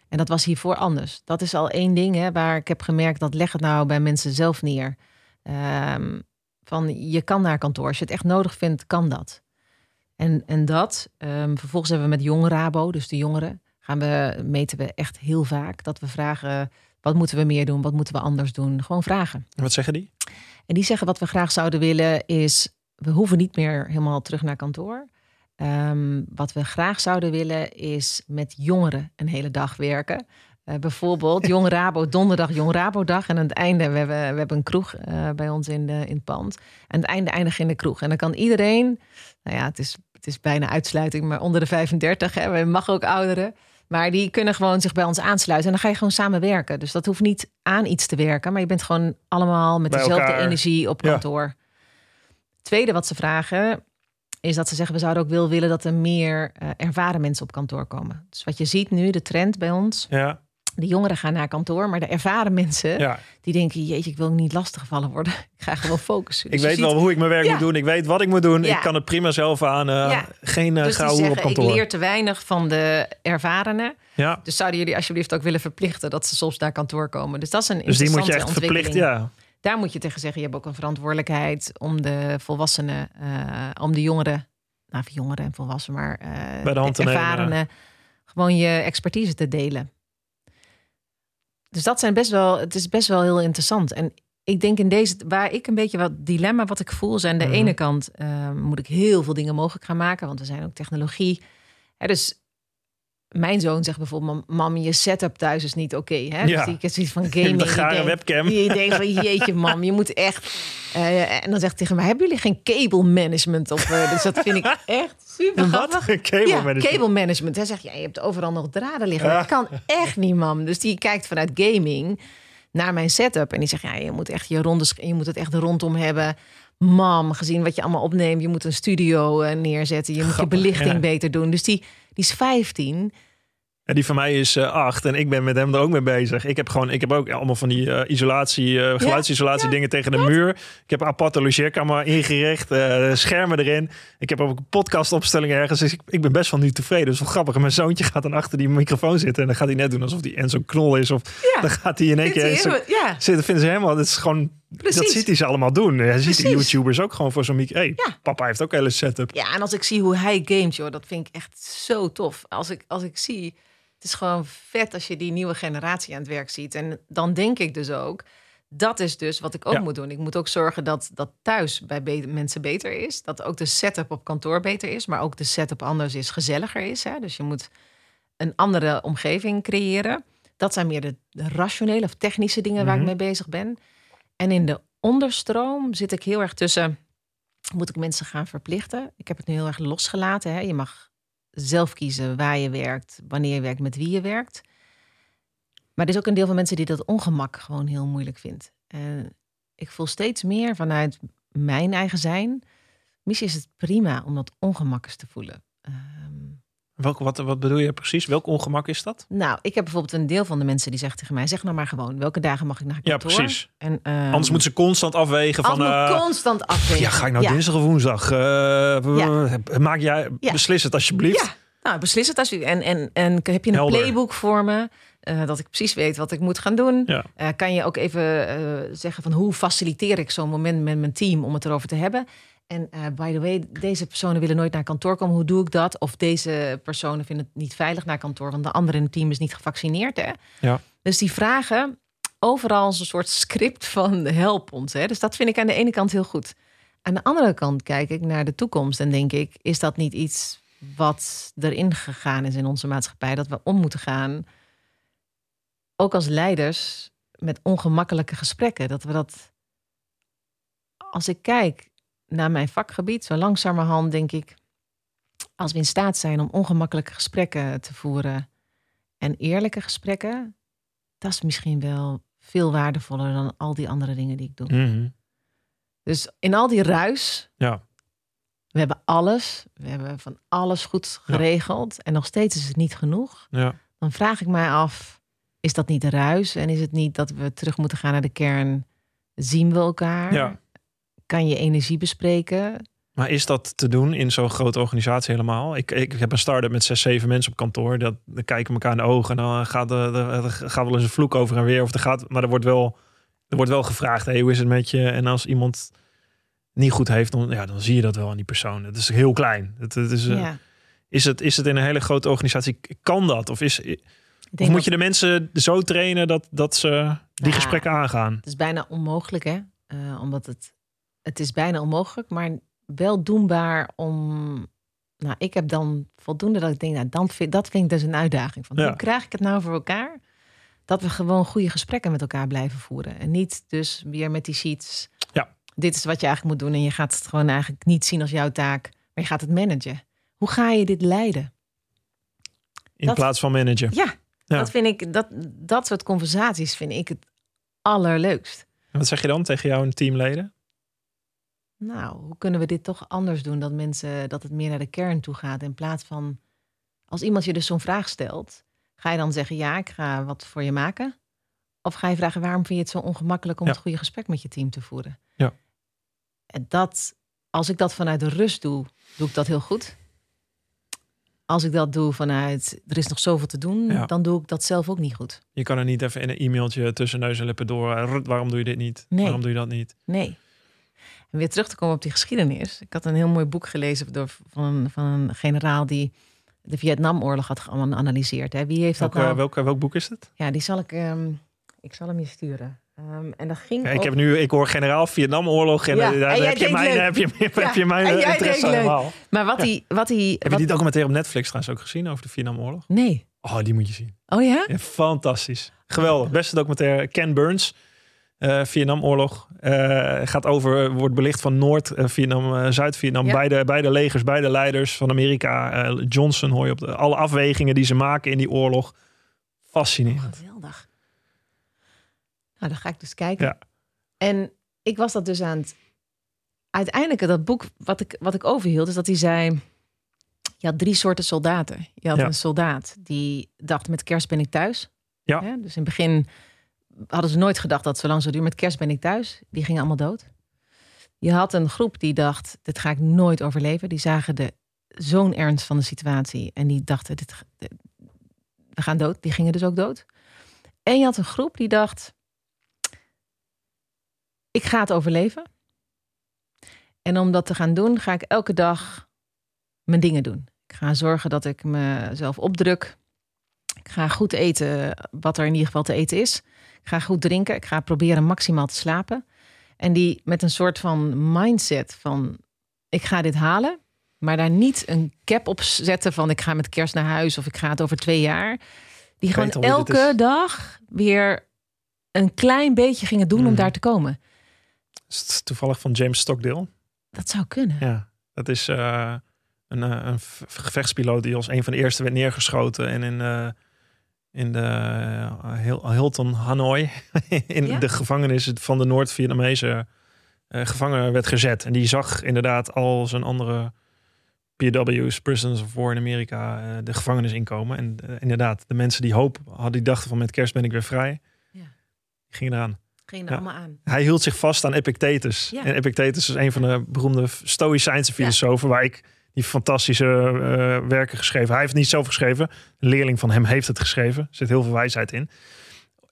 En dat was hiervoor anders. Dat is al één ding hè, waar ik heb gemerkt dat leg het nou bij mensen zelf neer. Ehm, van je kan naar kantoor. Als je het echt nodig vindt, kan dat. En, en dat, ehm, vervolgens hebben we met Jong Rabo, dus de jongeren, gaan we, meten we echt heel vaak. Dat we vragen, wat moeten we meer doen? Wat moeten we anders doen? Gewoon vragen. Wat zeggen die? En die zeggen wat we graag zouden willen is, we hoeven niet meer helemaal terug naar kantoor. Ehm, wat we graag zouden willen is met jongeren een hele dag werken. Eh, bijvoorbeeld Jong Rabo, donderdag Jong Rabo dag. En aan het einde, we hebben, we hebben een kroeg eh, bij ons in, de, in het pand. En het einde eindig in de kroeg. En dan kan iedereen, nou ja, het is, het is bijna uitsluiting, maar onder de 35, hè, we mag ook ouderen. Maar die kunnen gewoon zich bij ons aansluiten. En dan ga je gewoon samen werken. Dus dat hoeft niet aan iets te werken. Maar je bent gewoon allemaal met Bij dezelfde elkaar. energie op Ja. kantoor. tweede wat ze vragen is dat ze zeggen we zouden ook wel willen dat er meer uh, ervaren mensen op kantoor komen. Dus wat je ziet nu, de trend bij ons. Ja. De jongeren gaan naar kantoor, maar de ervaren mensen die denken: jeetje, ik wil niet lastiggevallen worden. Ik ga gewoon focussen. ik dus weet wel hoe ik mijn werk moet doen. Ik weet wat ik moet doen. Ik kan het prima zelf aan. Uh, geen uh, dus op kantoor. Ik leer te weinig van de ervarenen. Ja. Dus zouden jullie alsjeblieft ook willen verplichten dat ze soms naar kantoor komen. Dus dat is een dus die moet je echt verplichten. Ja. Daar moet je tegen zeggen: je hebt ook een verantwoordelijkheid om de volwassenen, uh, om de jongeren, nou jongeren en volwassenen, maar bij de hand te ervarenen, gewoon je expertise te delen. Dus dat zijn best wel, het is best wel heel interessant. En ik denk in deze, waar ik een beetje wat dilemma wat ik voel, zijn de mhm. ene kant uh, moet ik heel veel dingen mogelijk gaan maken, want er zijn ook technologie. Hè, dus mijn zoon zegt bijvoorbeeld, mam, je setup thuis is niet oké. Okay, ja. Dus die zoiets van gaming. De gare webcam. Je denkt van, jeetje mam, je moet echt... Uh, en dan zegt hij tegen mij, hebben jullie geen cable management? Of, uh, dus dat vind ik echt super Wat? Cable ja, management? cable management. Hij zegt, ja, je hebt overal nog draden liggen. Dat kan echt niet, mam. Dus die kijkt vanuit gaming naar mijn setup. En die zegt, ja, je moet echt je rondes, je moet het echt rondom hebben. Mam, gezien wat je allemaal opneemt, je moet een studio uh, neerzetten. Je moet je belichting beter doen. Dus die, die is 15. En die van mij is uh, acht en ik ben met hem er ook mee bezig. Ik heb gewoon, ik heb ook allemaal van die uh, isolatie, uh, geluidsisolatie dingen tegen de muur. Ik heb een aparte logeerkamer ingericht, schermen erin. Ik heb ook een podcastopstelling ergens. Dus ik, ik ben best wel nu tevreden. Dus wel grappig. En mijn zoontje gaat dan achter die microfoon zitten en dan gaat hij net doen alsof hij en zo'n knol is. Of dan gaat hij in één keer zo, ja. zitten. Vinden ze helemaal, dat is gewoon Precies. Dat ziet hij ze allemaal doen. Hij ziet de YouTubers ook gewoon voor zo'n micro. Hey, papa heeft ook een hele setup. Ja, en als ik zie hoe hij gamet, joh, dat vind ik echt zo tof. Als ik, als ik zie het is gewoon vet als je die nieuwe generatie aan het werk ziet. En dan denk ik dus ook, dat is dus wat ik ook moet doen. Ik moet ook zorgen dat dat thuis bij mensen beter is. Dat ook de setup op kantoor beter is. Maar ook de setup anders is, gezelliger is. Hè? Dus je moet een andere omgeving creëren. Dat zijn meer de, rationele of technische dingen waar ik mhm. mee bezig ben. En in de onderstroom zit ik heel erg tussen... Moet ik mensen gaan verplichten? Ik heb het nu heel erg losgelaten. Hè? Je mag zelf kiezen waar je werkt, wanneer je werkt, met wie je werkt. Maar er is ook een deel van mensen die dat ongemak gewoon heel moeilijk vindt. En ik voel steeds meer vanuit mijn eigen zijn. Misschien is het prima om dat ongemak eens te voelen. Um, Welk, wat, wat bedoel je precies? Welk ongemak is dat? Nou, ik heb bijvoorbeeld een deel van de mensen die zegt tegen mij: zeg nou maar gewoon, welke dagen mag ik naar kantoor? Ja, precies. En, um, Anders moeten ze constant afwegen van. Uh, constant afwegen. Ja, ga ik nou dinsdag of woensdag? Uh, ja. Maak jij, beslis het alsjeblieft. Ja, nou, beslis het alsjeblieft. En, en, en heb je een Helder. playbook voor me? Uh, dat ik precies weet wat ik moet gaan doen. Ja. Uh, kan je ook even uh, zeggen van hoe faciliteer ik zo'n moment met mijn team om het erover te hebben? En uh, by the way, deze personen willen nooit naar kantoor komen. Hoe doe ik dat? Of deze personen vinden het niet veilig naar kantoor, want de andere in het team is niet gevaccineerd. Hè? Ja. Dus die vragen overal als een soort script van help ons. Hè? Dus dat vind ik aan de ene kant heel goed. Aan de andere kant kijk ik naar de toekomst en denk ik, is dat niet iets wat erin gegaan is in onze maatschappij? Dat we om moeten gaan, ook als leiders, met ongemakkelijke gesprekken. Dat we dat, als ik kijk naar mijn vakgebied, zo langzamerhand denk ik, als we in staat zijn om ongemakkelijke gesprekken te voeren en eerlijke gesprekken, dat is misschien wel veel waardevoller dan al die andere dingen die ik doe. Mhm. Dus in al die ruis, ja. we hebben alles, we hebben van alles goed geregeld en nog steeds is het niet genoeg. Ja. Dan vraag ik mij af, is dat niet de ruis en is het niet dat we terug moeten gaan naar de kern? Zien we elkaar? Ja kan je energie bespreken. Maar is dat te doen in zo'n grote organisatie helemaal? Ik, ik heb een start-up met zes, zeven mensen op kantoor. Dat, dan kijken elkaar in de ogen en dan gaat er, er, gaat wel eens een vloek over en weer. Of er gaat, maar er wordt wel, er wordt wel gevraagd, hey, hoe is het met je? En als iemand niet goed heeft, dan, ja, dan zie je dat wel aan die persoon. Het is heel klein. Het, het is, uh, is, het, is het in een hele grote organisatie, kan dat? Of, is, of moet je de mensen zo trainen dat, dat ze die gesprekken aangaan? Het is bijna onmogelijk, hè? Uh, omdat het het is bijna onmogelijk, maar wel doenbaar om. Nou, ik heb dan voldoende dat ik denk, nou, dan vind, dat vind ik dus een uitdaging. Van, Hoe krijg ik het nou voor elkaar? Dat we gewoon goede gesprekken met elkaar blijven voeren. En niet dus weer met die sheets. Ja. Dit is wat je eigenlijk moet doen. En je gaat het gewoon eigenlijk niet zien als jouw taak. Maar je gaat het managen. Hoe ga je dit leiden? In plaats van managen. Ja, ja, dat vind ik, dat, dat soort conversaties vind ik het allerleukst. En wat zeg je dan tegen jouw teamleden? Nou, hoe kunnen we dit toch anders doen? Dat mensen, dat het meer naar de kern toe gaat. In plaats van, als iemand je dus zo'n vraag stelt, ga je dan zeggen, ja, ik ga wat voor je maken? Of ga je vragen, waarom vind je het zo ongemakkelijk om Ja. het goede gesprek met je team te voeren? Ja. En dat, als ik dat vanuit de rust doe, doe ik dat heel goed. Als ik dat doe vanuit, er is nog zoveel te doen, Ja. dan doe ik dat zelf ook niet goed. Je kan er niet even in een e-mailtje tussen neus en lippen door. eh, waarom doe je dit niet? Nee. Waarom doe je dat niet? Nee. En weer terug te komen op die geschiedenis. Ik had een heel mooi boek gelezen door, van, een, van een generaal die de Vietnamoorlog had geanalyseerd. Hè. Wie heeft dat Welk, nou? welk, welk boek is het? Ja, die zal ik, ehm, ik zal hem je sturen. Ehm, en dat ging Ja, ik heb nu, ik hoor generaal Vietnamoorlog en Ja, eh, daar en heb je mijn, heb je, heb Ja, je mijn en eh, leuk. allemaal. Maar wat hij... Wat hij Heb je wat- die documentaire op Netflix trouwens ook gezien over de Vietnamoorlog? Nee. Oh, die moet je zien. Oh ja? Ja, fantastisch. Geweldig. Beste documentaire. Ken Burns. Eh Vietnamoorlog. Eh, gaat over, wordt belicht van Noord-Vietnam, eh, Zuid-Vietnam. Ja. Beide, beide legers, beide leiders van Amerika. Johnson hoor je op de, alle afwegingen die ze maken in die oorlog. Fascinerend. Geweldig. Nou, dan ga ik dus kijken. Ja. En ik was dat dus aan het... Uiteindelijk, dat boek wat ik, wat ik overhield, is dat hij zei... Je had drie soorten soldaten. Je had Ja. een soldaat die dacht, met kerst ben ik thuis. Ja. Dus in het begin hadden ze nooit gedacht dat het zo lang zou duren. Met kerst ben ik thuis. Die gingen allemaal dood. Je had een groep die dacht, dit ga ik nooit overleven. Die zagen de zo'n ernst van de situatie. En die dachten, we gaan dood. Die gingen dus ook dood. En je had een groep die dacht, ik ga het overleven. En om dat te gaan doen, ga ik elke dag mijn dingen doen. Ik ga zorgen dat ik mezelf opdruk. Ik ga goed eten, wat er in ieder geval te eten is. Ik ga goed drinken. Ik ga proberen maximaal te slapen. En die met een soort van mindset van, ik ga dit halen. Maar daar niet een cap op zetten van, ik ga met kerst naar huis of ik ga het over twee jaar. Die gewoon elke dag weer een klein beetje gingen doen om Mhm. daar te komen. Is het toevallig van James Stockdale? Dat zou kunnen. Ja, dat is eh, een, eh, een gevechtspiloot die als een van de eerste werd neergeschoten. En in, eh, in de eh, Hil- Hilton Hanoi, in Ja. de gevangenis van de Noord-Vietnamese eh, gevangenen werd gezet. En die zag inderdaad al zijn andere PW's, Prisoners of War in Amerika, eh, de gevangenis inkomen. En inderdaad, de mensen die hoop hadden, die dachten van met kerst ben ik weer vrij. Ja. Gingen eraan. Ging er Ja. allemaal aan. Hij hield zich vast aan Epictetus. En Epictetus is een van de beroemde Stoïcijnse filosofen... waar ik die fantastische eh, werken geschreven... Hij heeft het niet zelf geschreven. Een leerling van hem heeft het geschreven. Er zit heel veel wijsheid in.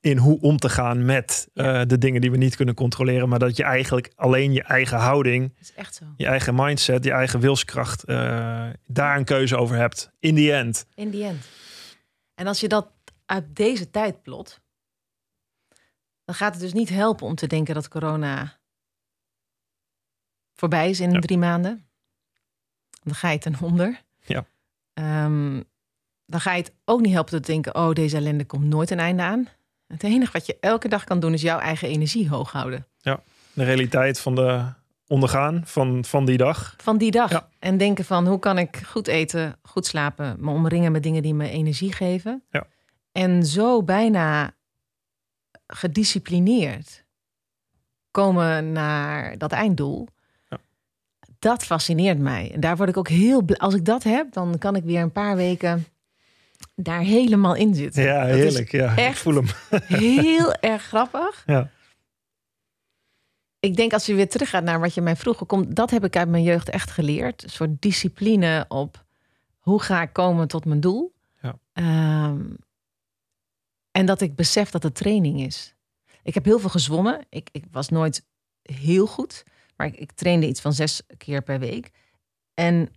In hoe om te gaan met eh, de dingen die we niet kunnen controleren... maar dat je eigenlijk alleen je eigen houding... Is echt zo. je eigen mindset, je eigen wilskracht... eh, daar een keuze over hebt. In the end. In the end. En als je dat uit deze tijd plot, dan gaat het dus niet helpen om te denken dat corona voorbij is in Ja. drie maanden. Dan ga je ten onder. Ja. Ehm, dan ga je het ook niet helpen te denken, oh, deze ellende komt nooit een einde aan. Het enige wat je elke dag kan doen is jouw eigen energie hoog houden. De realiteit van de ondergaan van, van die dag. Van die dag. Ja. En denken van hoe kan ik goed eten, goed slapen, me omringen met dingen die me energie geven. Ja. En zo bijna gedisciplineerd komen naar dat einddoel. Dat fascineert mij. En daar word ik ook heel blij. Als ik dat heb, dan kan ik weer een paar weken daar helemaal in zitten. Ja, Dat heerlijk. Ja, ik echt- voel hem. Heel erg grappig. Ja. Ik denk als je weer teruggaat naar wat je mij vroeg, hoe komt, dat heb ik uit mijn jeugd echt geleerd. Een soort discipline op hoe ga ik komen tot mijn doel. Ja. Ehm, en dat ik besef dat het training is. Ik heb heel veel gezwommen. Ik, ik was nooit heel goed, maar ik, ik trainde iets van zes keer per week. En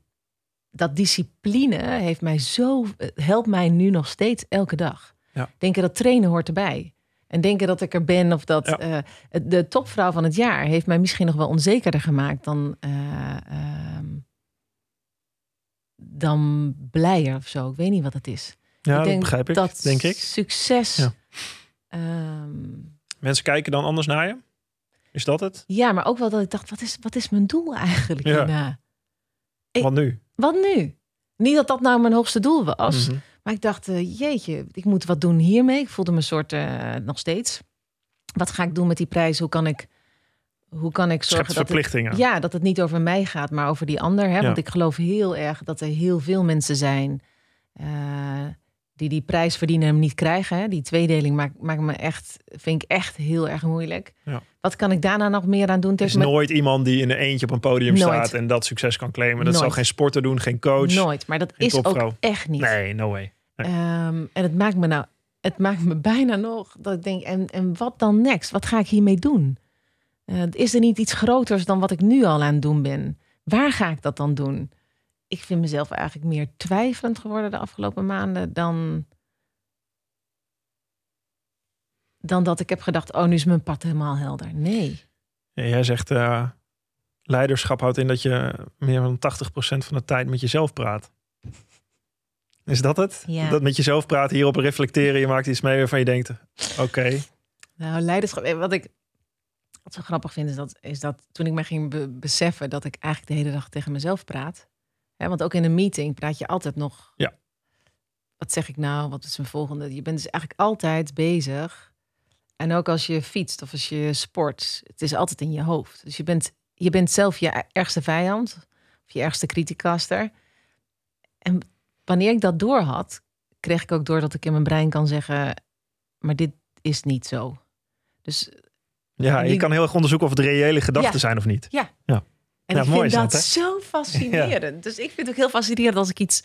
dat discipline heeft mij zo, helpt mij nu nog steeds elke dag. Ja. Denken dat trainen hoort erbij. En denken dat ik er ben of dat Ja. eh, de topvrouw van het jaar heeft mij misschien nog wel onzekerder gemaakt dan, eh, ehm, dan blijer of zo. Ik weet niet wat het is. Ja, ik dat denk begrijp ik, dat denk ik. Succes. Ja. ehm, Mensen kijken dan anders naar je? Is dat het? ja, maar ook wel dat ik dacht, wat is, wat is mijn doel eigenlijk Ja. hierna? Ik- Wat nu? Wat nu? Niet dat dat nou mijn hoogste doel was. Mhm. Maar ik dacht, eh, jeetje, ik moet wat doen hiermee. Ik voelde me een soort, eh, nog steeds. Wat ga ik doen met die prijs? Hoe kan ik, hoe kan ik Schept zorgen dat het, verplichtingen. ja, dat het niet over mij gaat, maar over die ander. Hè? Ja. Want ik geloof heel erg dat er heel veel mensen zijn eh, die die prijs verdienen en hem niet krijgen. Hè? Die tweedeling maakt, maakt me echt, vind ik echt heel erg moeilijk. Ja. Wat kan ik daarna nog meer aan doen? Er is nooit iemand die in een eentje op een podium Nooit. staat en dat succes kan claimen. Dat Nooit. zal geen sporter doen, geen coach. Nooit, maar dat is ook echt niet. Nee, no way. Nee. Ehm, en het maakt me nou, het maakt me bijna nog dat ik denk, en, en wat dan next? Wat ga ik hiermee doen? Eh, is er niet iets groters dan wat ik nu al aan het doen ben? Waar ga ik dat dan doen? Ik vind mezelf eigenlijk meer twijfelend geworden de afgelopen maanden dan, dan dat ik heb gedacht, oh, nu is mijn pad helemaal helder. Nee. Ja, jij zegt eh, leiderschap houdt in dat je meer dan 80% van de tijd met jezelf praat. Is dat het? Ja. Dat met jezelf praten, hierop reflecteren, je maakt iets mee waarvan je denkt, oké, Nou, leiderschap. eh, Wat ik wat zo grappig vind, is dat, is dat toen ik me ging be- beseffen dat ik eigenlijk de hele dag tegen mezelf praat. Hè, want ook in een meeting praat je altijd nog. Ja. Wat zeg ik nou? Wat is mijn volgende? Je bent dus eigenlijk altijd bezig. En ook als je fietst of als je sport, het is altijd in je hoofd. Dus je bent, je bent zelf je ergste vijand of je ergste criticaster. En wanneer ik dat door had, kreeg ik ook door dat ik in mijn brein kan zeggen: maar dit is niet zo. Dus ja, je Die- kan heel erg onderzoeken of het reële gedachten Ja. zijn of niet. ja. En Ja, ik vind is dat zo fascinerend. Dus ik vind het ook heel fascinerend als ik iets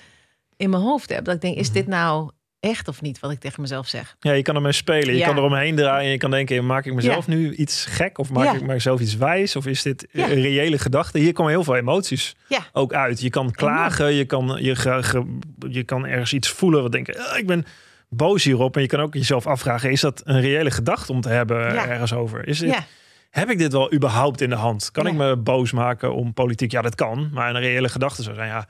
in mijn hoofd heb. Dat ik denk, is Mhm. dit nou echt of niet wat ik tegen mezelf zeg? Ja, je kan ermee spelen. Je Ja. kan eromheen draaien. Je kan denken, maak ik mezelf nu iets gek? Of maak ik mezelf iets wijs? Of is dit een reële gedachte? Hier komen heel veel emoties ook uit. Je kan klagen. Je kan, je, ge- ge- je kan ergens iets voelen. Wat denken, "Ah, ik ben boos hierop. En je kan ook jezelf afvragen, is dat een reële gedachte om te hebben ergens over? Is dit, Heb ik dit wel überhaupt in de hand? Kan Ja. ik me boos maken om politiek? Ja, dat kan. Maar een reële gedachte zou zijn, ja,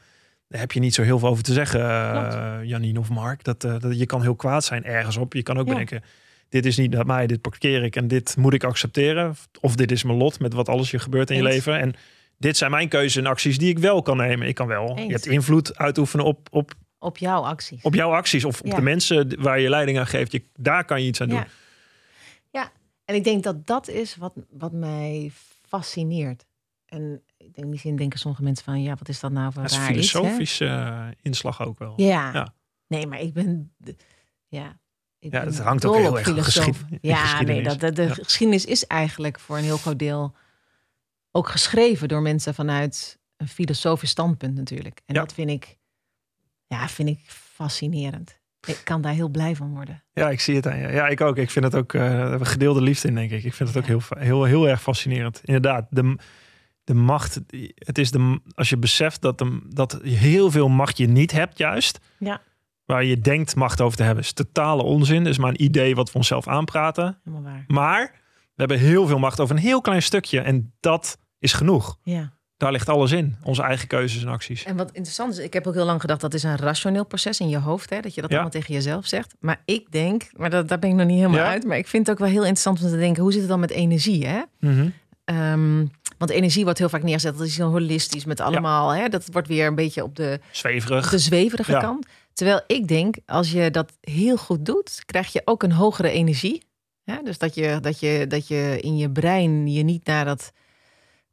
daar heb je niet zo heel veel over te zeggen, eh, Janine of Mark. Dat, eh, dat, je kan heel kwaad zijn ergens op. Je kan ook Ja. bedenken, dit is niet naar mij, dit parkeer ik en dit moet ik accepteren. Of dit is mijn lot met wat alles je gebeurt in je leven. En dit zijn mijn keuzes en acties die ik wel kan nemen. Ik kan wel. Eens. Je hebt invloed uitoefenen op, op, op jouw actie. op jouw acties of op Ja. de mensen waar je leiding aan geeft. Je, daar kan je iets aan doen. Ja. En ik denk dat dat is wat, wat mij fascineert. En ik denk, misschien denken sommige mensen van, ja, wat is dat nou voor Dat raar filosofische eh, inslag ook wel. Ja. Ja. Nee, maar ik ben. Ja. Ik Ja, het hangt ook heel erg aan filosoof. geschied- in Ja, nee, geschiedenis. dat, de, de Ja. geschiedenis is eigenlijk voor een heel groot deel ook geschreven door mensen vanuit een filosofisch standpunt natuurlijk. En Ja. dat vind ik, ja, vind ik fascinerend. Ik kan daar heel blij van worden. Ja, ik zie het aan je. Ja, ik ook. Ik vind het ook eh, gedeelde liefde in, denk ik. Ik vind het ook Ja. heel, heel, heel erg fascinerend. Inderdaad, de, de macht. Het is de, als je beseft dat, de, dat heel veel macht je niet hebt, juist. Ja. Waar je denkt macht over te hebben, is totale onzin. is maar een idee wat we onszelf aanpraten. Helemaal waar. Maar we hebben heel veel macht over een heel klein stukje. En dat is genoeg. Ja. Daar ligt alles in. Onze eigen keuzes en acties. En wat interessant is, ik heb ook heel lang gedacht dat is een rationeel proces in je hoofd, hè, dat je dat Ja. allemaal tegen jezelf zegt. Maar ik denk, maar dat, daar ben ik nog niet helemaal Ja? uit, maar ik vind het ook wel heel interessant om te denken, hoe zit het dan met energie? Hè? Mhm. Ehm, want energie wordt heel vaak neergezet. Dat is zo holistisch met allemaal. Hè, dat wordt weer een beetje op de, Zweverig. op de zweverige kant. Terwijl ik denk, als je dat heel goed doet, krijg je ook een hogere energie. Dus dat je, dat, je, dat je in je brein je niet naar dat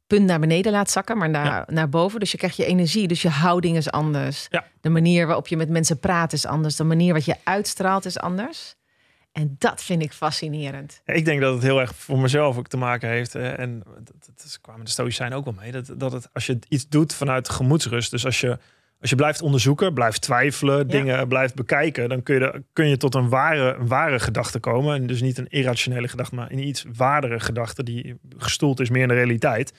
punt naar beneden laat zakken, maar naar, Ja. naar boven. Dus je krijgt je energie, dus je houding is anders. Ja. De manier waarop je met mensen praat is anders. De manier wat je uitstraalt is anders. En dat vind ik fascinerend. Ja, ik denk dat het heel erg voor mezelf ook te maken heeft. eh, En dat, kwamen de Stoïcijnen ook wel mee. Dat, dat het, als je iets doet vanuit gemoedsrust. Dus als je, als je blijft onderzoeken, blijft twijfelen, dingen blijft bekijken. Dan kun je, kun je tot een ware, een ware gedachte komen. En dus niet een irrationele gedachte, maar een iets waardere gedachte. Die gestoeld is meer in de realiteit.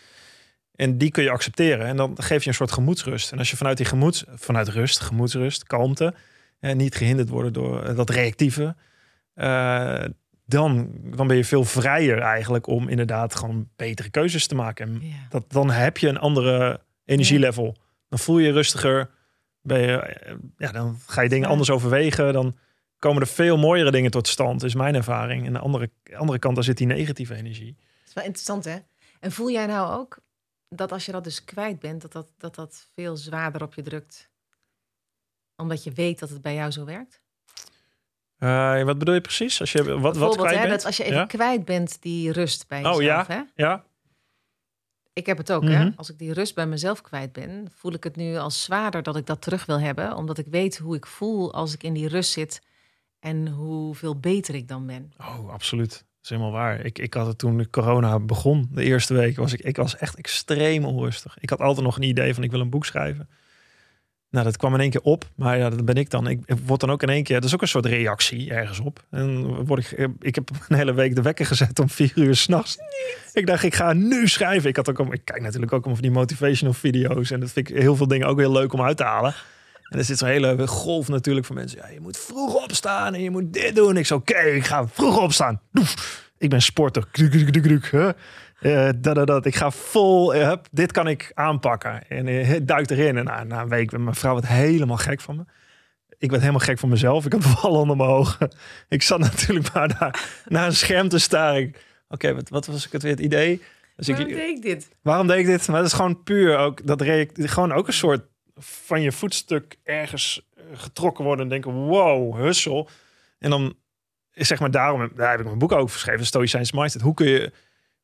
En die kun je accepteren. En dan geef je een soort gemoedsrust. En als je vanuit die gemoeds, vanuit rust, gemoedsrust, kalmte. En niet gehinderd worden door eh, dat reactieve. eh, dan, dan ben je veel vrijer eigenlijk om inderdaad gewoon betere keuzes te maken. En Ja. dat, dan heb je een andere energielevel. Dan voel je je rustiger. Ben je, eh, ja, dan ga je dingen Ja. anders overwegen. Dan komen er veel mooiere dingen tot stand, is mijn ervaring. En de andere, andere kant, daar zit die negatieve energie. Dat is wel interessant, hè? En voel jij nou ook dat als je dat dus kwijt bent, dat dat, dat, dat veel zwaarder op je drukt? Omdat je weet dat het bij jou zo werkt? Eh, wat bedoel je precies? Als je wat, wat Bijvoorbeeld, kwijt hè, bent? dat als je even ja? kwijt bent, die rust bij Oh, jezelf, ja. hè? ja. Ik heb het ook. hè? Mhm. Als ik die rust bij mezelf kwijt ben, voel ik het nu als zwaarder dat ik dat terug wil hebben. Omdat ik weet hoe ik voel als ik in die rust zit en hoeveel beter ik dan ben. Oh, absoluut. Dat is helemaal waar. Ik, ik had het toen de corona begon, de eerste week, was ik, ik was echt extreem onrustig. Ik had altijd nog een idee van ik wil een boek schrijven. Nou, dat kwam in één keer op. Maar ja, dat ben ik dan. Ik, ik word dan ook in één keer. Dat is ook een soort reactie ergens op. En word ik, ik heb een hele week de wekker gezet om vier uur s'nachts. Ik dacht, ik ga nu schrijven. Ik, had ook, ik kijk natuurlijk ook om van die motivational video's. En dat vind ik heel veel dingen ook heel leuk om uit te halen. En er zit zo'n hele golf natuurlijk van mensen. Ja, je moet vroeg opstaan en je moet dit doen. Ik zo, oké, ik ga vroeg opstaan. Doef. Ik ben sporter. Kruk, kruk, kruk, Eh, dat, dat, dat. Ik ga vol, eh, hup, dit kan ik aanpakken. En eh, duik erin. En na, na een week, mijn vrouw werd helemaal gek van me. Ik werd helemaal gek van mezelf. Ik had vallen onder mijn ogen. Ik zat natuurlijk maar daar naar een scherm te staren. Oké, wat, wat was ik het weer het idee? Dus ik, Waarom deed ik dit? Waarom deed ik dit? Maar dat is gewoon puur ook dat gewoon ook een soort van je voetstuk ergens getrokken worden en denken wow hussel en dan is zeg maar daarom daar heb ik mijn boek over geschreven Stoïcijns mindset. Hoe kun je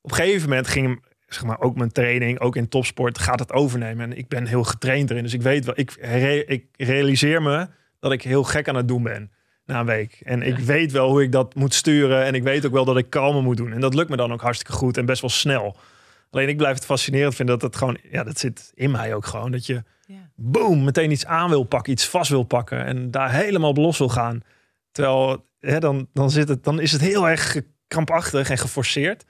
op een gegeven moment ging zeg maar ook mijn training ook in topsport gaat het overnemen en ik ben heel getraind erin dus ik weet wel ik, re- ik realiseer me dat ik heel gek aan het doen ben na een week en ik weet wel hoe ik dat moet sturen en ik weet ook wel dat ik kalmer moet doen en dat lukt me dan ook hartstikke goed en best wel snel. Alleen ik blijf het fascinerend vinden dat het gewoon, ja, dat zit in mij ook gewoon. Dat je, Ja. boom, meteen iets aan wil pakken, iets vast wil pakken en daar helemaal op los wil gaan. Terwijl, hè, dan, dan, zit het, dan is het heel erg krampachtig en geforceerd.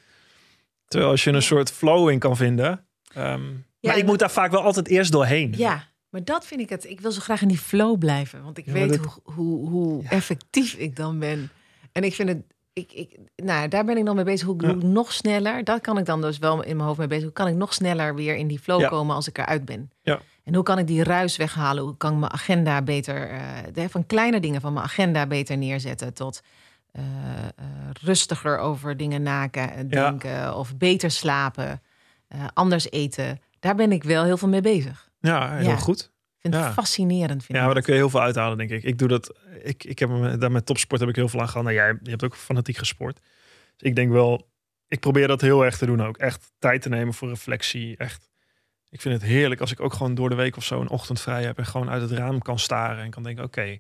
Terwijl als je een soort flow in kan vinden. ehm, maar ik moet daar vaak wel altijd eerst doorheen. Ja, maar dat vind ik het. Ik wil zo graag in die flow blijven. Want ik Ja, weet dat- hoe, hoe, hoe Ja. effectief ik dan ben. En ik vind het. Ik, ik, nou, daar ben ik dan mee bezig. Hoe ik Ja. nog sneller. Dat kan ik dan dus wel in mijn hoofd mee bezig. Hoe kan ik nog sneller weer in die flow Ja. komen als ik eruit ben? Ja. En hoe kan ik die ruis weghalen? Hoe kan ik mijn agenda beter. eh, van kleine dingen van mijn agenda beter neerzetten. Tot eh, eh, rustiger over dingen naken, Ja. denken. Of beter slapen. eh, anders eten. Daar ben ik wel heel veel mee bezig. Ja, heel Ja. goed. Ik vind Ja. het fascinerend. Vind Ja, maar daar kun je heel veel uithalen, denk ik. Ik doe dat. Ik, ik heb daar met topsport heb ik heel veel aan gehad. Nou, jij je hebt ook fanatiek gesport. Dus ik denk wel, ik probeer dat heel erg te doen ook. Echt tijd te nemen voor reflectie. Echt. Ik vind het heerlijk als ik ook gewoon door de week of zo een ochtend vrij heb en gewoon uit het raam kan staren en kan denken: oké,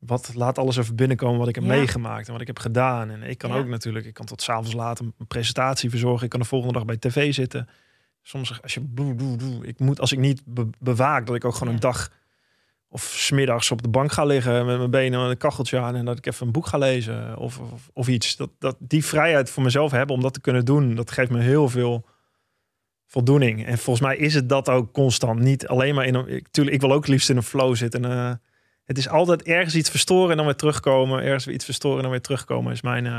wat laat alles even binnenkomen wat ik heb Ja. meegemaakt en wat ik heb gedaan. En ik kan Ja. ook natuurlijk, ik kan tot s'avonds laat een presentatie verzorgen. Ik kan de volgende dag bij tv zitten. Soms als je doe, doe, doe, ik moet als ik niet be- bewaak dat ik ook gewoon Ja. een dag of smiddags op de bank ga liggen met mijn benen met een kacheltje aan en dat ik even een boek ga lezen of, of, of iets. Dat, dat die vrijheid voor mezelf hebben om dat te kunnen doen, dat geeft me heel veel voldoening. En volgens mij is het dat ook constant. Niet alleen maar in een. Ik, tuurlijk, ik wil ook liefst in een flow zitten. En, eh, het is altijd ergens iets verstoren en dan weer terugkomen. Ergens weer iets verstoren en dan weer terugkomen. Is mijn. eh,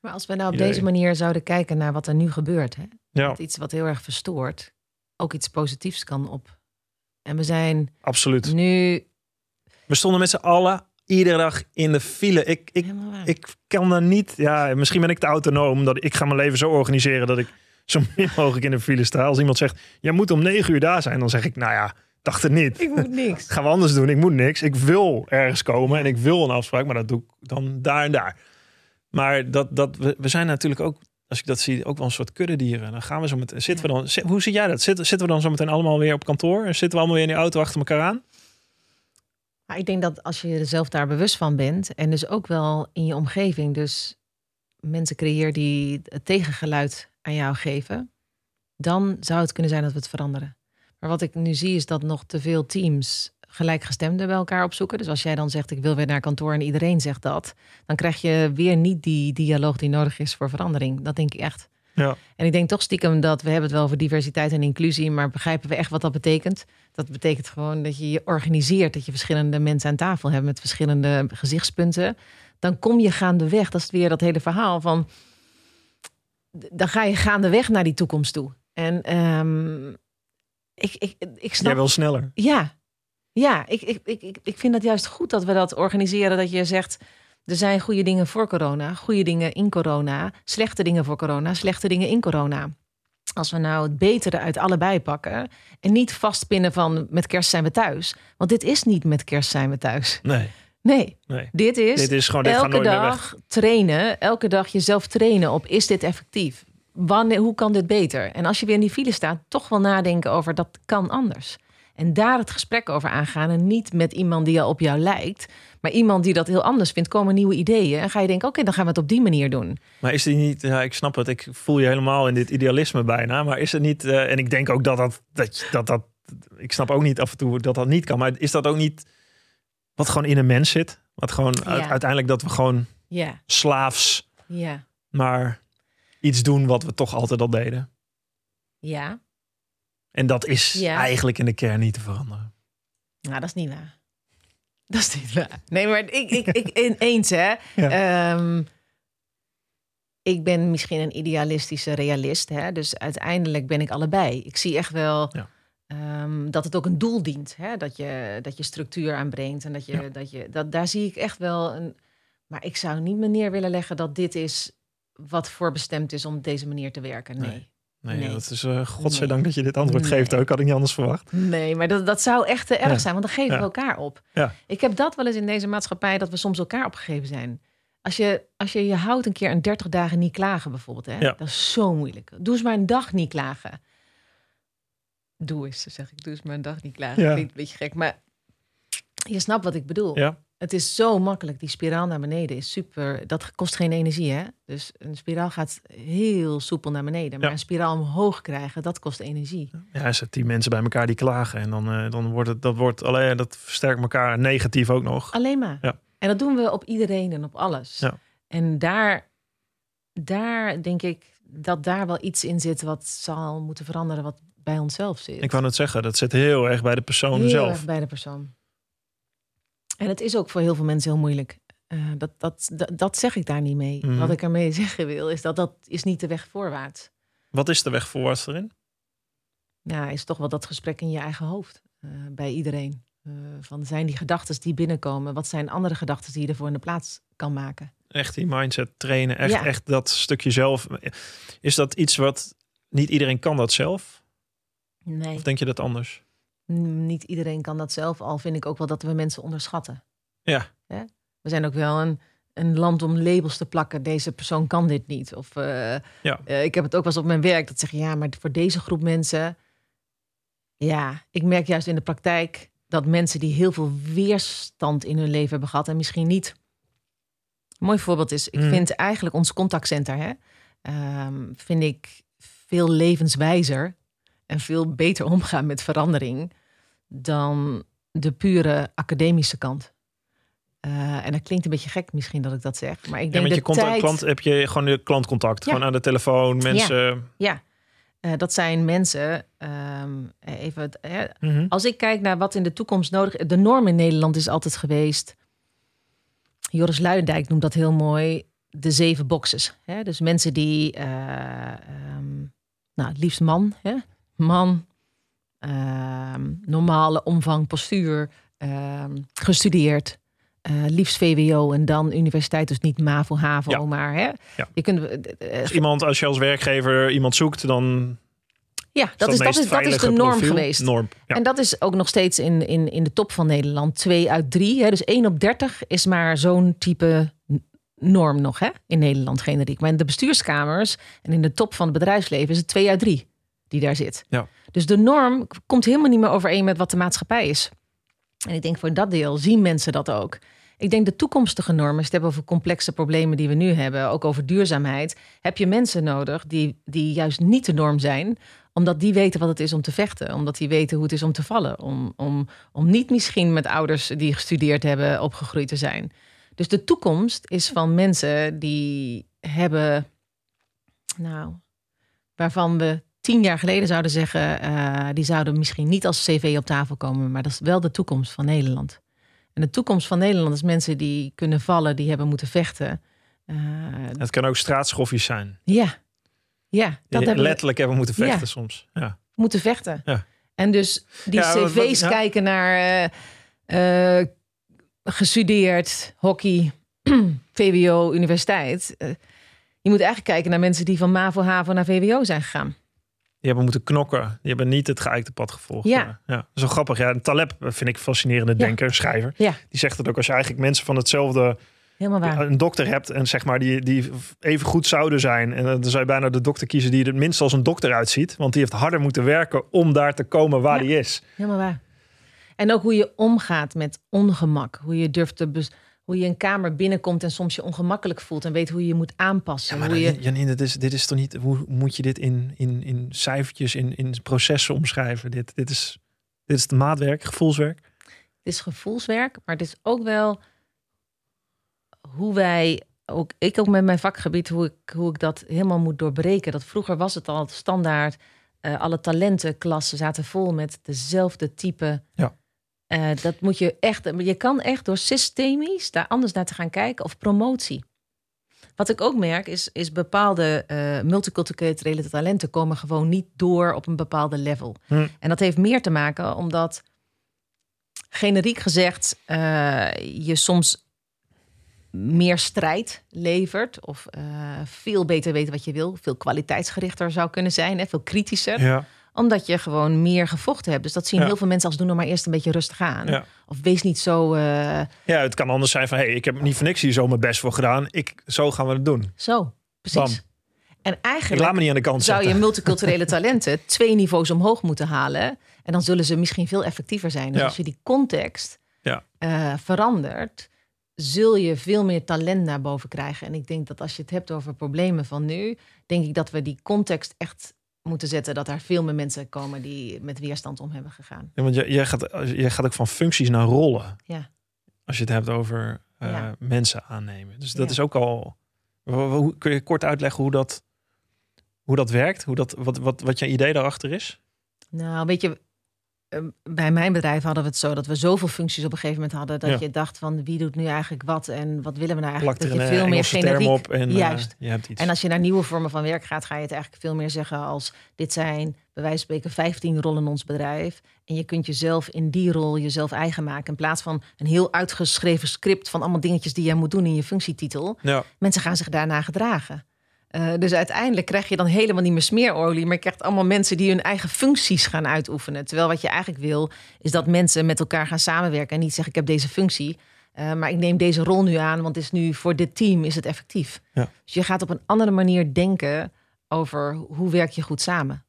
Maar als we nou op idee. deze manier zouden kijken naar wat er nu gebeurt, hè? ja, dat iets wat heel erg verstoort, ook iets positiefs kan op. En we zijn absoluut. nu We stonden met z'n allen iedere dag in de file. Ik, ik, ik kan daar niet. Ja, misschien ben ik te autonoom. Dat ik ga mijn leven zo organiseren dat ik zo min mogelijk in de file sta. Als iemand zegt, jij moet om negen uur daar zijn, dan zeg ik, nou ja, dacht het niet. ik moet niks. gaan we anders doen. Ik moet niks. Ik wil ergens komen en ik wil een afspraak, maar dat doe ik dan daar en daar. Maar dat, dat, we, we zijn natuurlijk ook, als ik dat zie, ook wel een soort kuddedieren. Dan gaan we zo meteen. Zitten we dan, hoe zie jij dat? Zitten, zitten we dan zo meteen allemaal weer op kantoor? En zitten we allemaal weer in die auto achter elkaar aan? Maar ik denk dat als je er zelf daar bewust van bent en dus ook wel in je omgeving, dus mensen creëer die het tegengeluid aan jou geven, dan zou het kunnen zijn dat we het veranderen. Maar wat ik nu zie is dat nog te veel teams gelijkgestemden bij elkaar opzoeken. Dus als jij dan zegt ik wil weer naar kantoor en iedereen zegt dat, dan krijg je weer niet die dialoog die nodig is voor verandering. Dat denk ik echt. Ja. En ik denk toch stiekem dat we hebben het wel over diversiteit en inclusie, maar begrijpen we echt wat dat betekent? Dat betekent gewoon dat je je organiseert, dat je verschillende mensen aan tafel hebt met verschillende gezichtspunten. Dan kom je gaandeweg, dat is weer dat hele verhaal van, dan ga je gaandeweg naar die toekomst toe. En ehm, ik, ik, ik snap Jij wil sneller. ja, ja ik, ik, ik, ik- vind dat juist goed dat we dat organiseren. Dat je zegt, er zijn goede dingen voor corona, goede dingen in corona, slechte dingen voor corona, slechte dingen in corona. Als we nou het betere uit allebei pakken en niet vastpinnen van met kerst zijn we thuis. Want dit is niet met kerst zijn we thuis. Nee, Nee, nee. dit is, Dit is gewoon, elke dag trainen, elke dag jezelf trainen op is dit effectief? Wanneer, hoe kan dit beter? En als je weer in die file staat, toch wel nadenken over dat kan anders. En daar het gesprek over aangaan. En niet met iemand die al op jou lijkt. Maar iemand die dat heel anders vindt, komen nieuwe ideeën. En ga je denken, oké, dan gaan we het op die manier doen. Maar is die niet, ja, ik snap het, ik voel je helemaal in dit idealisme bijna. Maar is het niet, eh, en ik denk ook dat dat, dat, dat, dat, ik snap ook niet af en toe dat dat niet kan. Maar is dat ook niet wat gewoon in een mens zit? Wat gewoon Ja. uiteindelijk dat we gewoon Ja, slaafs ja, maar iets doen wat we toch altijd al deden. ja. En dat is Ja. eigenlijk in de kern niet te veranderen. Nou, dat is niet waar. Dat is niet waar. Nee, maar ik, ik, ik ineens hè. Ja. Ehm, ik ben misschien een idealistische realist. Hè? Dus uiteindelijk ben ik allebei. Ik zie echt wel Ja. ehm, dat het ook een doel dient. Hè? Dat, je, dat je structuur aanbrengt. En dat je, Ja. dat je, dat, daar zie ik echt wel een. Maar ik zou niet me neer willen leggen dat dit is wat voorbestemd is om op deze manier te werken. Nee. Nee. Nee, Nee. dat is uh, godzijdank Nee. dat je dit antwoord Nee. geeft ook. Had ik niet anders verwacht. Nee, maar dat, dat zou echt te erg Ja. zijn, want dan geven Ja. we elkaar op. Ja. Ik heb dat wel eens in deze maatschappij, dat we soms elkaar opgegeven zijn. Als je, als je je houdt een keer een 30 dagen niet klagen bijvoorbeeld, hè? Ja. dat is zo moeilijk. Doe eens maar een dag niet klagen. Doe eens, zeg ik. Doe eens maar een dag niet klagen. Ja. Klinkt een beetje gek, maar je snapt wat ik bedoel. Ja. Het is zo makkelijk. Die spiraal naar beneden is super. Dat kost geen energie, hè? Dus een spiraal gaat heel soepel naar beneden. Maar Ja. een spiraal omhoog krijgen, dat kost energie. Ja, zet die mensen bij elkaar die klagen. En dan, eh, dan wordt het, dat wordt alleen, dat versterkt elkaar negatief ook nog. Alleen maar. Ja. En dat doen we op iedereen en op alles. Ja. En daar, daar denk ik dat daar wel iets in zit wat zal moeten veranderen, wat bij onszelf zit. Ik wou het zeggen, dat zit heel erg bij de persoon heel zelf. erg bij de persoon. En het is ook voor heel veel mensen heel moeilijk. Eh, dat, dat, dat, dat zeg ik daar niet mee. Mhm. Wat ik ermee zeggen wil, is dat dat is niet de weg voorwaarts. Wat is de weg voorwaarts erin? Ja, is toch wel dat gesprek in je eigen hoofd eh, bij iedereen. Eh, van zijn die gedachten die binnenkomen, wat zijn andere gedachten die je ervoor in de plaats kan maken? Echt die mindset trainen, echt, Ja. echt dat stukje zelf. Is dat iets wat niet iedereen kan dat zelf? Nee. Of denk je dat anders? Niet iedereen kan dat zelf, al vind ik ook wel dat we mensen onderschatten. Ja. We zijn ook wel een, een land om labels te plakken. Deze persoon kan dit niet. Of eh, Ja. eh, ik heb het ook wel eens op mijn werk dat zeggen, ja, maar voor deze groep mensen. Ja, ik merk juist in de praktijk dat mensen die heel veel weerstand in hun leven hebben gehad en misschien niet. Een mooi voorbeeld is, ik Mm. vind eigenlijk ons contactcenter, hè, ehm, vind ik veel levenswijzer en veel beter omgaan met verandering dan de pure academische kant. Eh, en dat klinkt een beetje gek misschien dat ik dat zeg, maar ik Ja, denk met je de contact, tijd... klant heb je gewoon de klantcontact. Ja. Gewoon aan de telefoon, mensen. Ja, Eh, dat zijn mensen. ehm, even, Mhm. als ik kijk naar wat in de toekomst nodig is. De norm in Nederland is altijd geweest. Joris Luijendijk noemt dat heel mooi. De zeven boxes. Hè? Dus mensen die. eh, ehm, nou, het liefst man. Hè? Man. ehm, normale omvang, postuur. ehm, gestudeerd. eh, liefst VWO en dan universiteit. Dus niet MAVO, HAVO, Ja. maar hè? Ja. je kunt. eh, eh, Dus iemand, als je als werkgever iemand zoekt, dan ja, dat is, dat, is, dat is de norm profiel. geweest. Norm. Ja. En dat is ook nog steeds in, in, in de top van Nederland. Twee uit drie. Hè? Dus één op dertig is maar zo'n type norm nog hè? in Nederland, generiek. Maar in de bestuurskamers en in de top van het bedrijfsleven is het twee uit drie die daar zit. Ja. Dus de norm komt helemaal niet meer overeen met wat de maatschappij is. En ik denk voor dat deel zien mensen dat ook. Ik denk de toekomstige normen, als je hebt over complexe problemen die we nu hebben, ook over duurzaamheid, heb je mensen nodig die, die juist niet de norm zijn, omdat die weten wat het is om te vechten, omdat die weten hoe het is om te vallen, om, om, om niet misschien met ouders die gestudeerd hebben opgegroeid te zijn. Dus de toekomst is van mensen die hebben, nou, waarvan we tien jaar geleden zouden zeggen, eh, die zouden misschien niet als cv op tafel komen, maar dat is wel de toekomst van Nederland. En de toekomst van Nederland is mensen die kunnen vallen, die hebben moeten vechten. Eh, Het kan ook straatschoffies zijn. ja, ja, dat Die hebben we letterlijk hebben moeten vechten Ja. soms. Ja. moeten vechten. Ja. En dus die Ja, cv's wat- kijken naar eh, gestudeerd, hockey, VWO, universiteit. Je moet eigenlijk kijken naar mensen die van MAVO, HAVO naar VWO zijn gegaan. Die hebben moeten knokken. Die hebben niet het geëikte pad gevolgd. Ja. ja. Zo grappig. Ja, Taleb vind ik een fascinerende Ja. denker, schrijver. Ja. Die zegt het ook als je eigenlijk mensen van hetzelfde Helemaal waar. een dokter hebt en zeg maar die, die even goed zouden zijn. En dan zou je bijna de dokter kiezen die er het minst als een dokter uitziet. Want die heeft harder moeten werken om daar te komen waar Ja. die is. Helemaal waar. En ook hoe je omgaat met ongemak. Hoe je durft te... bes- hoe je een kamer binnenkomt en soms je ongemakkelijk voelt... en weet hoe je je moet aanpassen. Ja, maar hoe je... Janine, dit is, dit is toch niet... Hoe moet je dit in, in, in cijfertjes, in, in processen omschrijven? Dit, dit, is, dit is het maatwerk, gevoelswerk. Het is gevoelswerk, maar het is ook wel hoe wij, ook ik ook met mijn vakgebied, hoe ik, hoe ik dat helemaal moet doorbreken. Dat vroeger was het al standaard. eh, alle talentenklassen zaten vol met dezelfde type. Ja. Eh, dat moet je echt. Je kan echt door systemisch daar anders naar te gaan kijken of promotie. Wat ik ook merk is, is bepaalde eh multiculturele talenten komen gewoon niet door op een bepaalde level. Hm. En dat heeft meer te maken omdat generiek gezegd eh, je soms meer strijd levert of veel beter weet wat je wil, veel kwaliteitsgerichter zou kunnen zijn, hè, veel kritischer, Ja. Omdat je gewoon meer gevochten hebt. Dus dat zien Ja. heel veel mensen als doen er maar eerst een beetje rustig aan. Ja. Of wees niet zo, eh, ja, het kan anders zijn van... hey, ik heb niet voor niks hier zo mijn best voor gedaan. Ik, zo gaan we het doen. zo, precies. Bam. En Ik eigenlijk laat me niet aan de kant zou zetten. je multiculturele talenten twee niveaus omhoog moeten halen. En dan zullen ze misschien veel effectiever zijn. Dus Ja. als je die context Ja. eh, verandert, zul je veel meer talent naar boven krijgen. En ik denk dat als je het hebt over problemen van nu, denk ik dat we die context echt moeten zetten. Dat er veel meer mensen komen die met weerstand om hebben gegaan. Ja, want jij, gaat, jij gaat ook van functies naar rollen. Ja. Als je het hebt over eh, Ja. mensen aannemen. Dus dat Ja. is ook al... Hoe, kun je kort uitleggen hoe dat, hoe dat werkt? Hoe dat, wat, wat, wat je idee daarachter is? Nou, weet je, bij mijn bedrijf hadden we het zo dat we zoveel functies op een gegeven moment hadden. Dat Ja. je dacht van wie doet nu eigenlijk wat en wat willen we nou eigenlijk? Er dat je veel eh, meer generiek op en eh, Juist. je hebt iets. En als je naar nieuwe vormen van werk gaat, ga je het eigenlijk veel meer zeggen als dit zijn bij wijze van spreken 15 rollen in ons bedrijf. En je kunt jezelf in die rol jezelf eigen maken. In plaats van een heel uitgeschreven script van allemaal dingetjes die jij moet doen in je functietitel. ja. Mensen gaan zich daarna gedragen. Eh, dus uiteindelijk krijg je dan helemaal niet meer smeerolie, maar je krijgt allemaal mensen die hun eigen functies gaan uitoefenen. Terwijl wat je eigenlijk wil, is dat mensen met elkaar gaan samenwerken en niet zeggen: Ik heb deze functie, eh, maar ik neem deze rol nu aan, want het is nu voor dit team is het effectief. Ja. Dus je gaat op een andere manier denken over hoe werk je goed samen.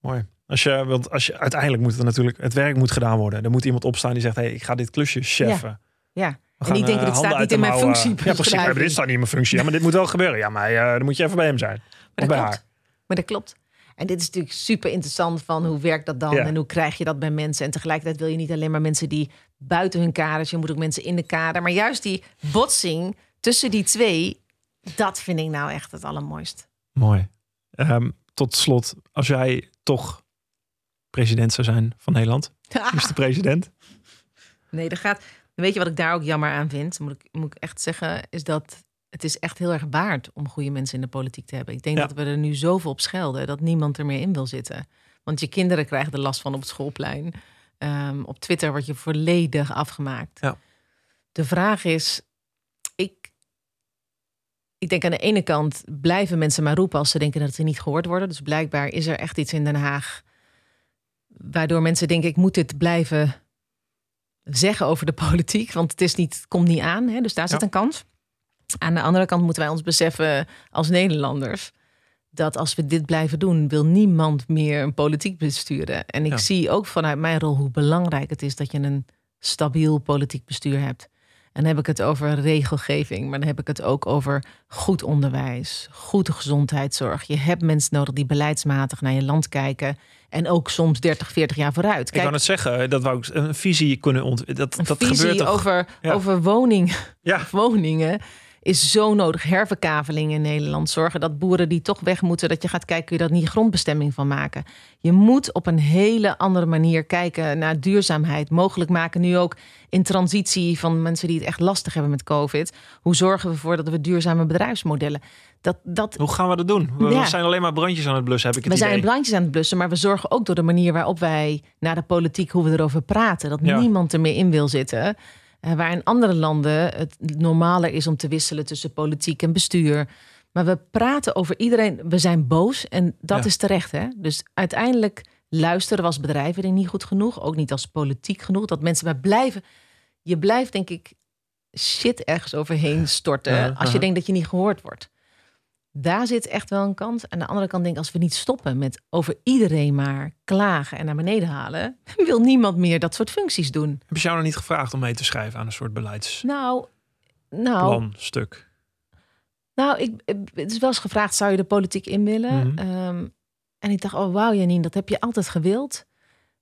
Mooi. Als je, want als je, uiteindelijk moet het natuurlijk, het werk moet gedaan worden. Er moet iemand opstaan die zegt, hey, ik ga dit klusje cheffen. Ja. En niet gaan, denken, eh, dit staat niet in mijn functie. Ja, precies. Maar dit staat niet in mijn functie. Ja, maar dit moet wel gebeuren. Ja, maar eh, dan moet je even bij hem zijn. Maar Of dat bij klopt. haar. Maar dat klopt. En dit is natuurlijk super interessant van hoe werkt dat dan Ja. en hoe krijg je dat bij mensen. En tegelijkertijd wil je niet alleen maar mensen die buiten hun kaders, je moet ook mensen in de kader. Maar juist die botsing tussen die twee, dat vind ik nou echt het allermooist. Mooi. Ehm, tot slot, als jij toch president zou zijn van Nederland, de president. Nee, dat gaat. Weet je wat ik daar ook jammer aan vind? Moet ik, moet ik echt zeggen, is dat het is echt heel erg waard om goede mensen in de politiek te hebben. Ik denk Ja. dat we er nu zoveel op schelden dat niemand er meer in wil zitten. Want je kinderen krijgen er last van op het schoolplein. Ehm, op Twitter word je volledig afgemaakt. Ja. De vraag is, ik, ik denk aan de ene kant blijven mensen maar roepen als ze denken dat ze niet gehoord worden. Dus blijkbaar is er echt iets in Den Haag waardoor mensen denken ik moet dit blijven zeggen over de politiek, want het is niet, het komt niet aan. Hè? Dus daar zit Ja. een kans. Aan de andere kant moeten wij ons beseffen als Nederlanders dat als we dit blijven doen, wil niemand meer een politiek besturen. En ik Ja. zie ook vanuit mijn rol hoe belangrijk het is dat je een stabiel politiek bestuur hebt. En dan heb ik het over regelgeving, maar dan heb ik het ook over goed onderwijs, goede gezondheidszorg. Je hebt mensen nodig die beleidsmatig naar je land kijken en ook soms 30, 40 jaar vooruit. Ik kan het zeggen, dat wou ik een visie kunnen ontwikkelen. Dat, een dat visie gebeurt toch? over, Ja. over woning, Ja, woningen is zo nodig. Herverkaveling in Nederland. Zorgen dat boeren die toch weg moeten, dat je gaat kijken, kun je dat niet grondbestemming van maken. Je moet op een hele andere manier kijken naar duurzaamheid. Mogelijk maken nu ook in transitie van mensen die het echt lastig hebben met COVID. Hoe zorgen we ervoor dat we duurzame bedrijfsmodellen. Dat, dat, hoe gaan we dat doen? We, we Ja. zijn alleen maar brandjes aan het blussen, heb ik het we zijn idee. brandjes aan het blussen, maar we zorgen ook door de manier waarop wij naar de politiek, hoe we erover praten, dat Ja. niemand er meer in wil zitten. Eh, waar in andere landen het normaler is om te wisselen tussen politiek en bestuur. Maar we praten over iedereen. We zijn boos en dat Ja. is terecht. Hè? Dus uiteindelijk luisteren we als bedrijven niet goed genoeg. Ook niet als politiek genoeg. Dat mensen maar blijven. Je blijft, denk ik, shit ergens overheen storten. Ja, als je denkt dat je niet gehoord wordt. Daar zit echt wel een kant. Aan de andere kant denk ik, als we niet stoppen met over iedereen maar klagen en naar beneden halen, wil niemand meer dat soort functies doen. Hebben ze jou nog niet gevraagd om mee te schrijven aan een soort beleidsplan, Nou, nou, stuk? nou ik, het is wel eens gevraagd, zou je de politiek in willen? Mhm. Ehm, en ik dacht, oh wauw Janine, dat heb je altijd gewild.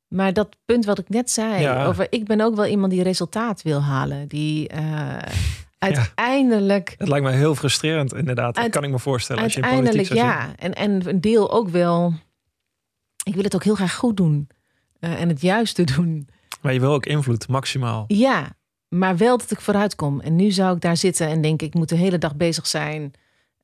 Maar dat punt wat ik net zei, Ja. over ik ben ook wel iemand die resultaat wil halen. Die eh, uiteindelijk, Het lijkt me heel frustrerend, inderdaad. Dat kan ik me voorstellen als je uiteindelijk ja. En, en een deel ook wel, ik wil het ook heel graag goed doen. eh, en het juiste doen. Maar je wil ook invloed, maximaal. Ja, maar wel dat ik vooruit kom. En nu zou ik daar zitten en denk ik moet de hele dag bezig zijn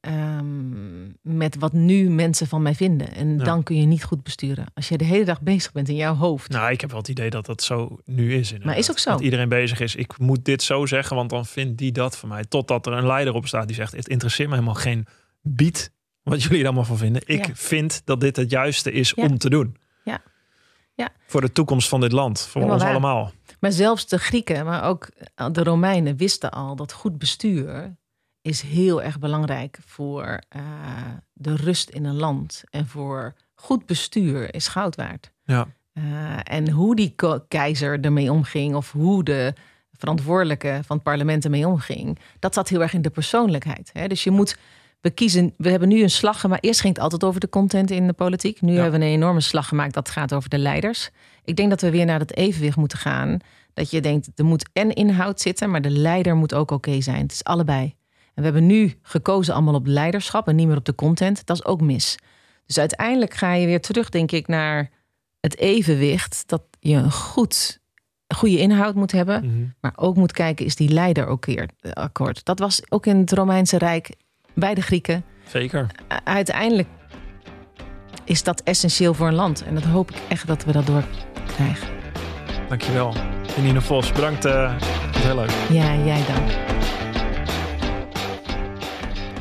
ehm, met wat nu mensen van mij vinden. En Ja. dan kun je niet goed besturen. Als je de hele dag bezig bent in jouw hoofd. Nou, ik heb wel het idee dat dat zo nu is. Inderdaad. is ook zo. Dat iedereen bezig is. Ik moet dit zo zeggen, want dan vindt die dat van mij. Totdat er een leider op staat die zegt: Het interesseert me helemaal geen bied wat jullie er allemaal van vinden. Ik Ja. vind dat dit het juiste is Ja. om te doen. Ja. Ja. Voor de toekomst van dit land. Voor ons waar. allemaal. Maar zelfs de Grieken, maar ook de Romeinen wisten al dat goed bestuur is heel erg belangrijk voor eh, de rust in een land. En voor goed bestuur is goud waard. Ja. Eh, en hoe die keizer ermee omging, of hoe de verantwoordelijke van het parlement ermee omging, dat zat heel erg in de persoonlijkheid. Hè? Dus je moet, we kiezen, we hebben nu een slag gemaakt. Eerst ging het altijd over de content in de politiek. Nu Ja. hebben we een enorme slag gemaakt dat gaat over de leiders. Ik denk dat we weer naar dat evenwicht moeten gaan. Dat je denkt, er moet en inhoud zitten, maar de leider moet ook oké zijn. Het is allebei. En we hebben nu gekozen allemaal op leiderschap en niet meer op de content. Dat is ook mis. Dus uiteindelijk ga je weer terug, denk ik, naar het evenwicht. Dat je een goed, een goede inhoud moet hebben. Mhm. Maar ook moet kijken, is die leider ook weer eh, akkoord? Dat was ook in het Romeinse Rijk bij de Grieken. Zeker. Uiteindelijk is dat essentieel voor een land. En dat hoop ik echt dat we dat doorkrijgen. Dankjewel. Janine Vos, bedankt. was heel leuk. Ja, jij dan.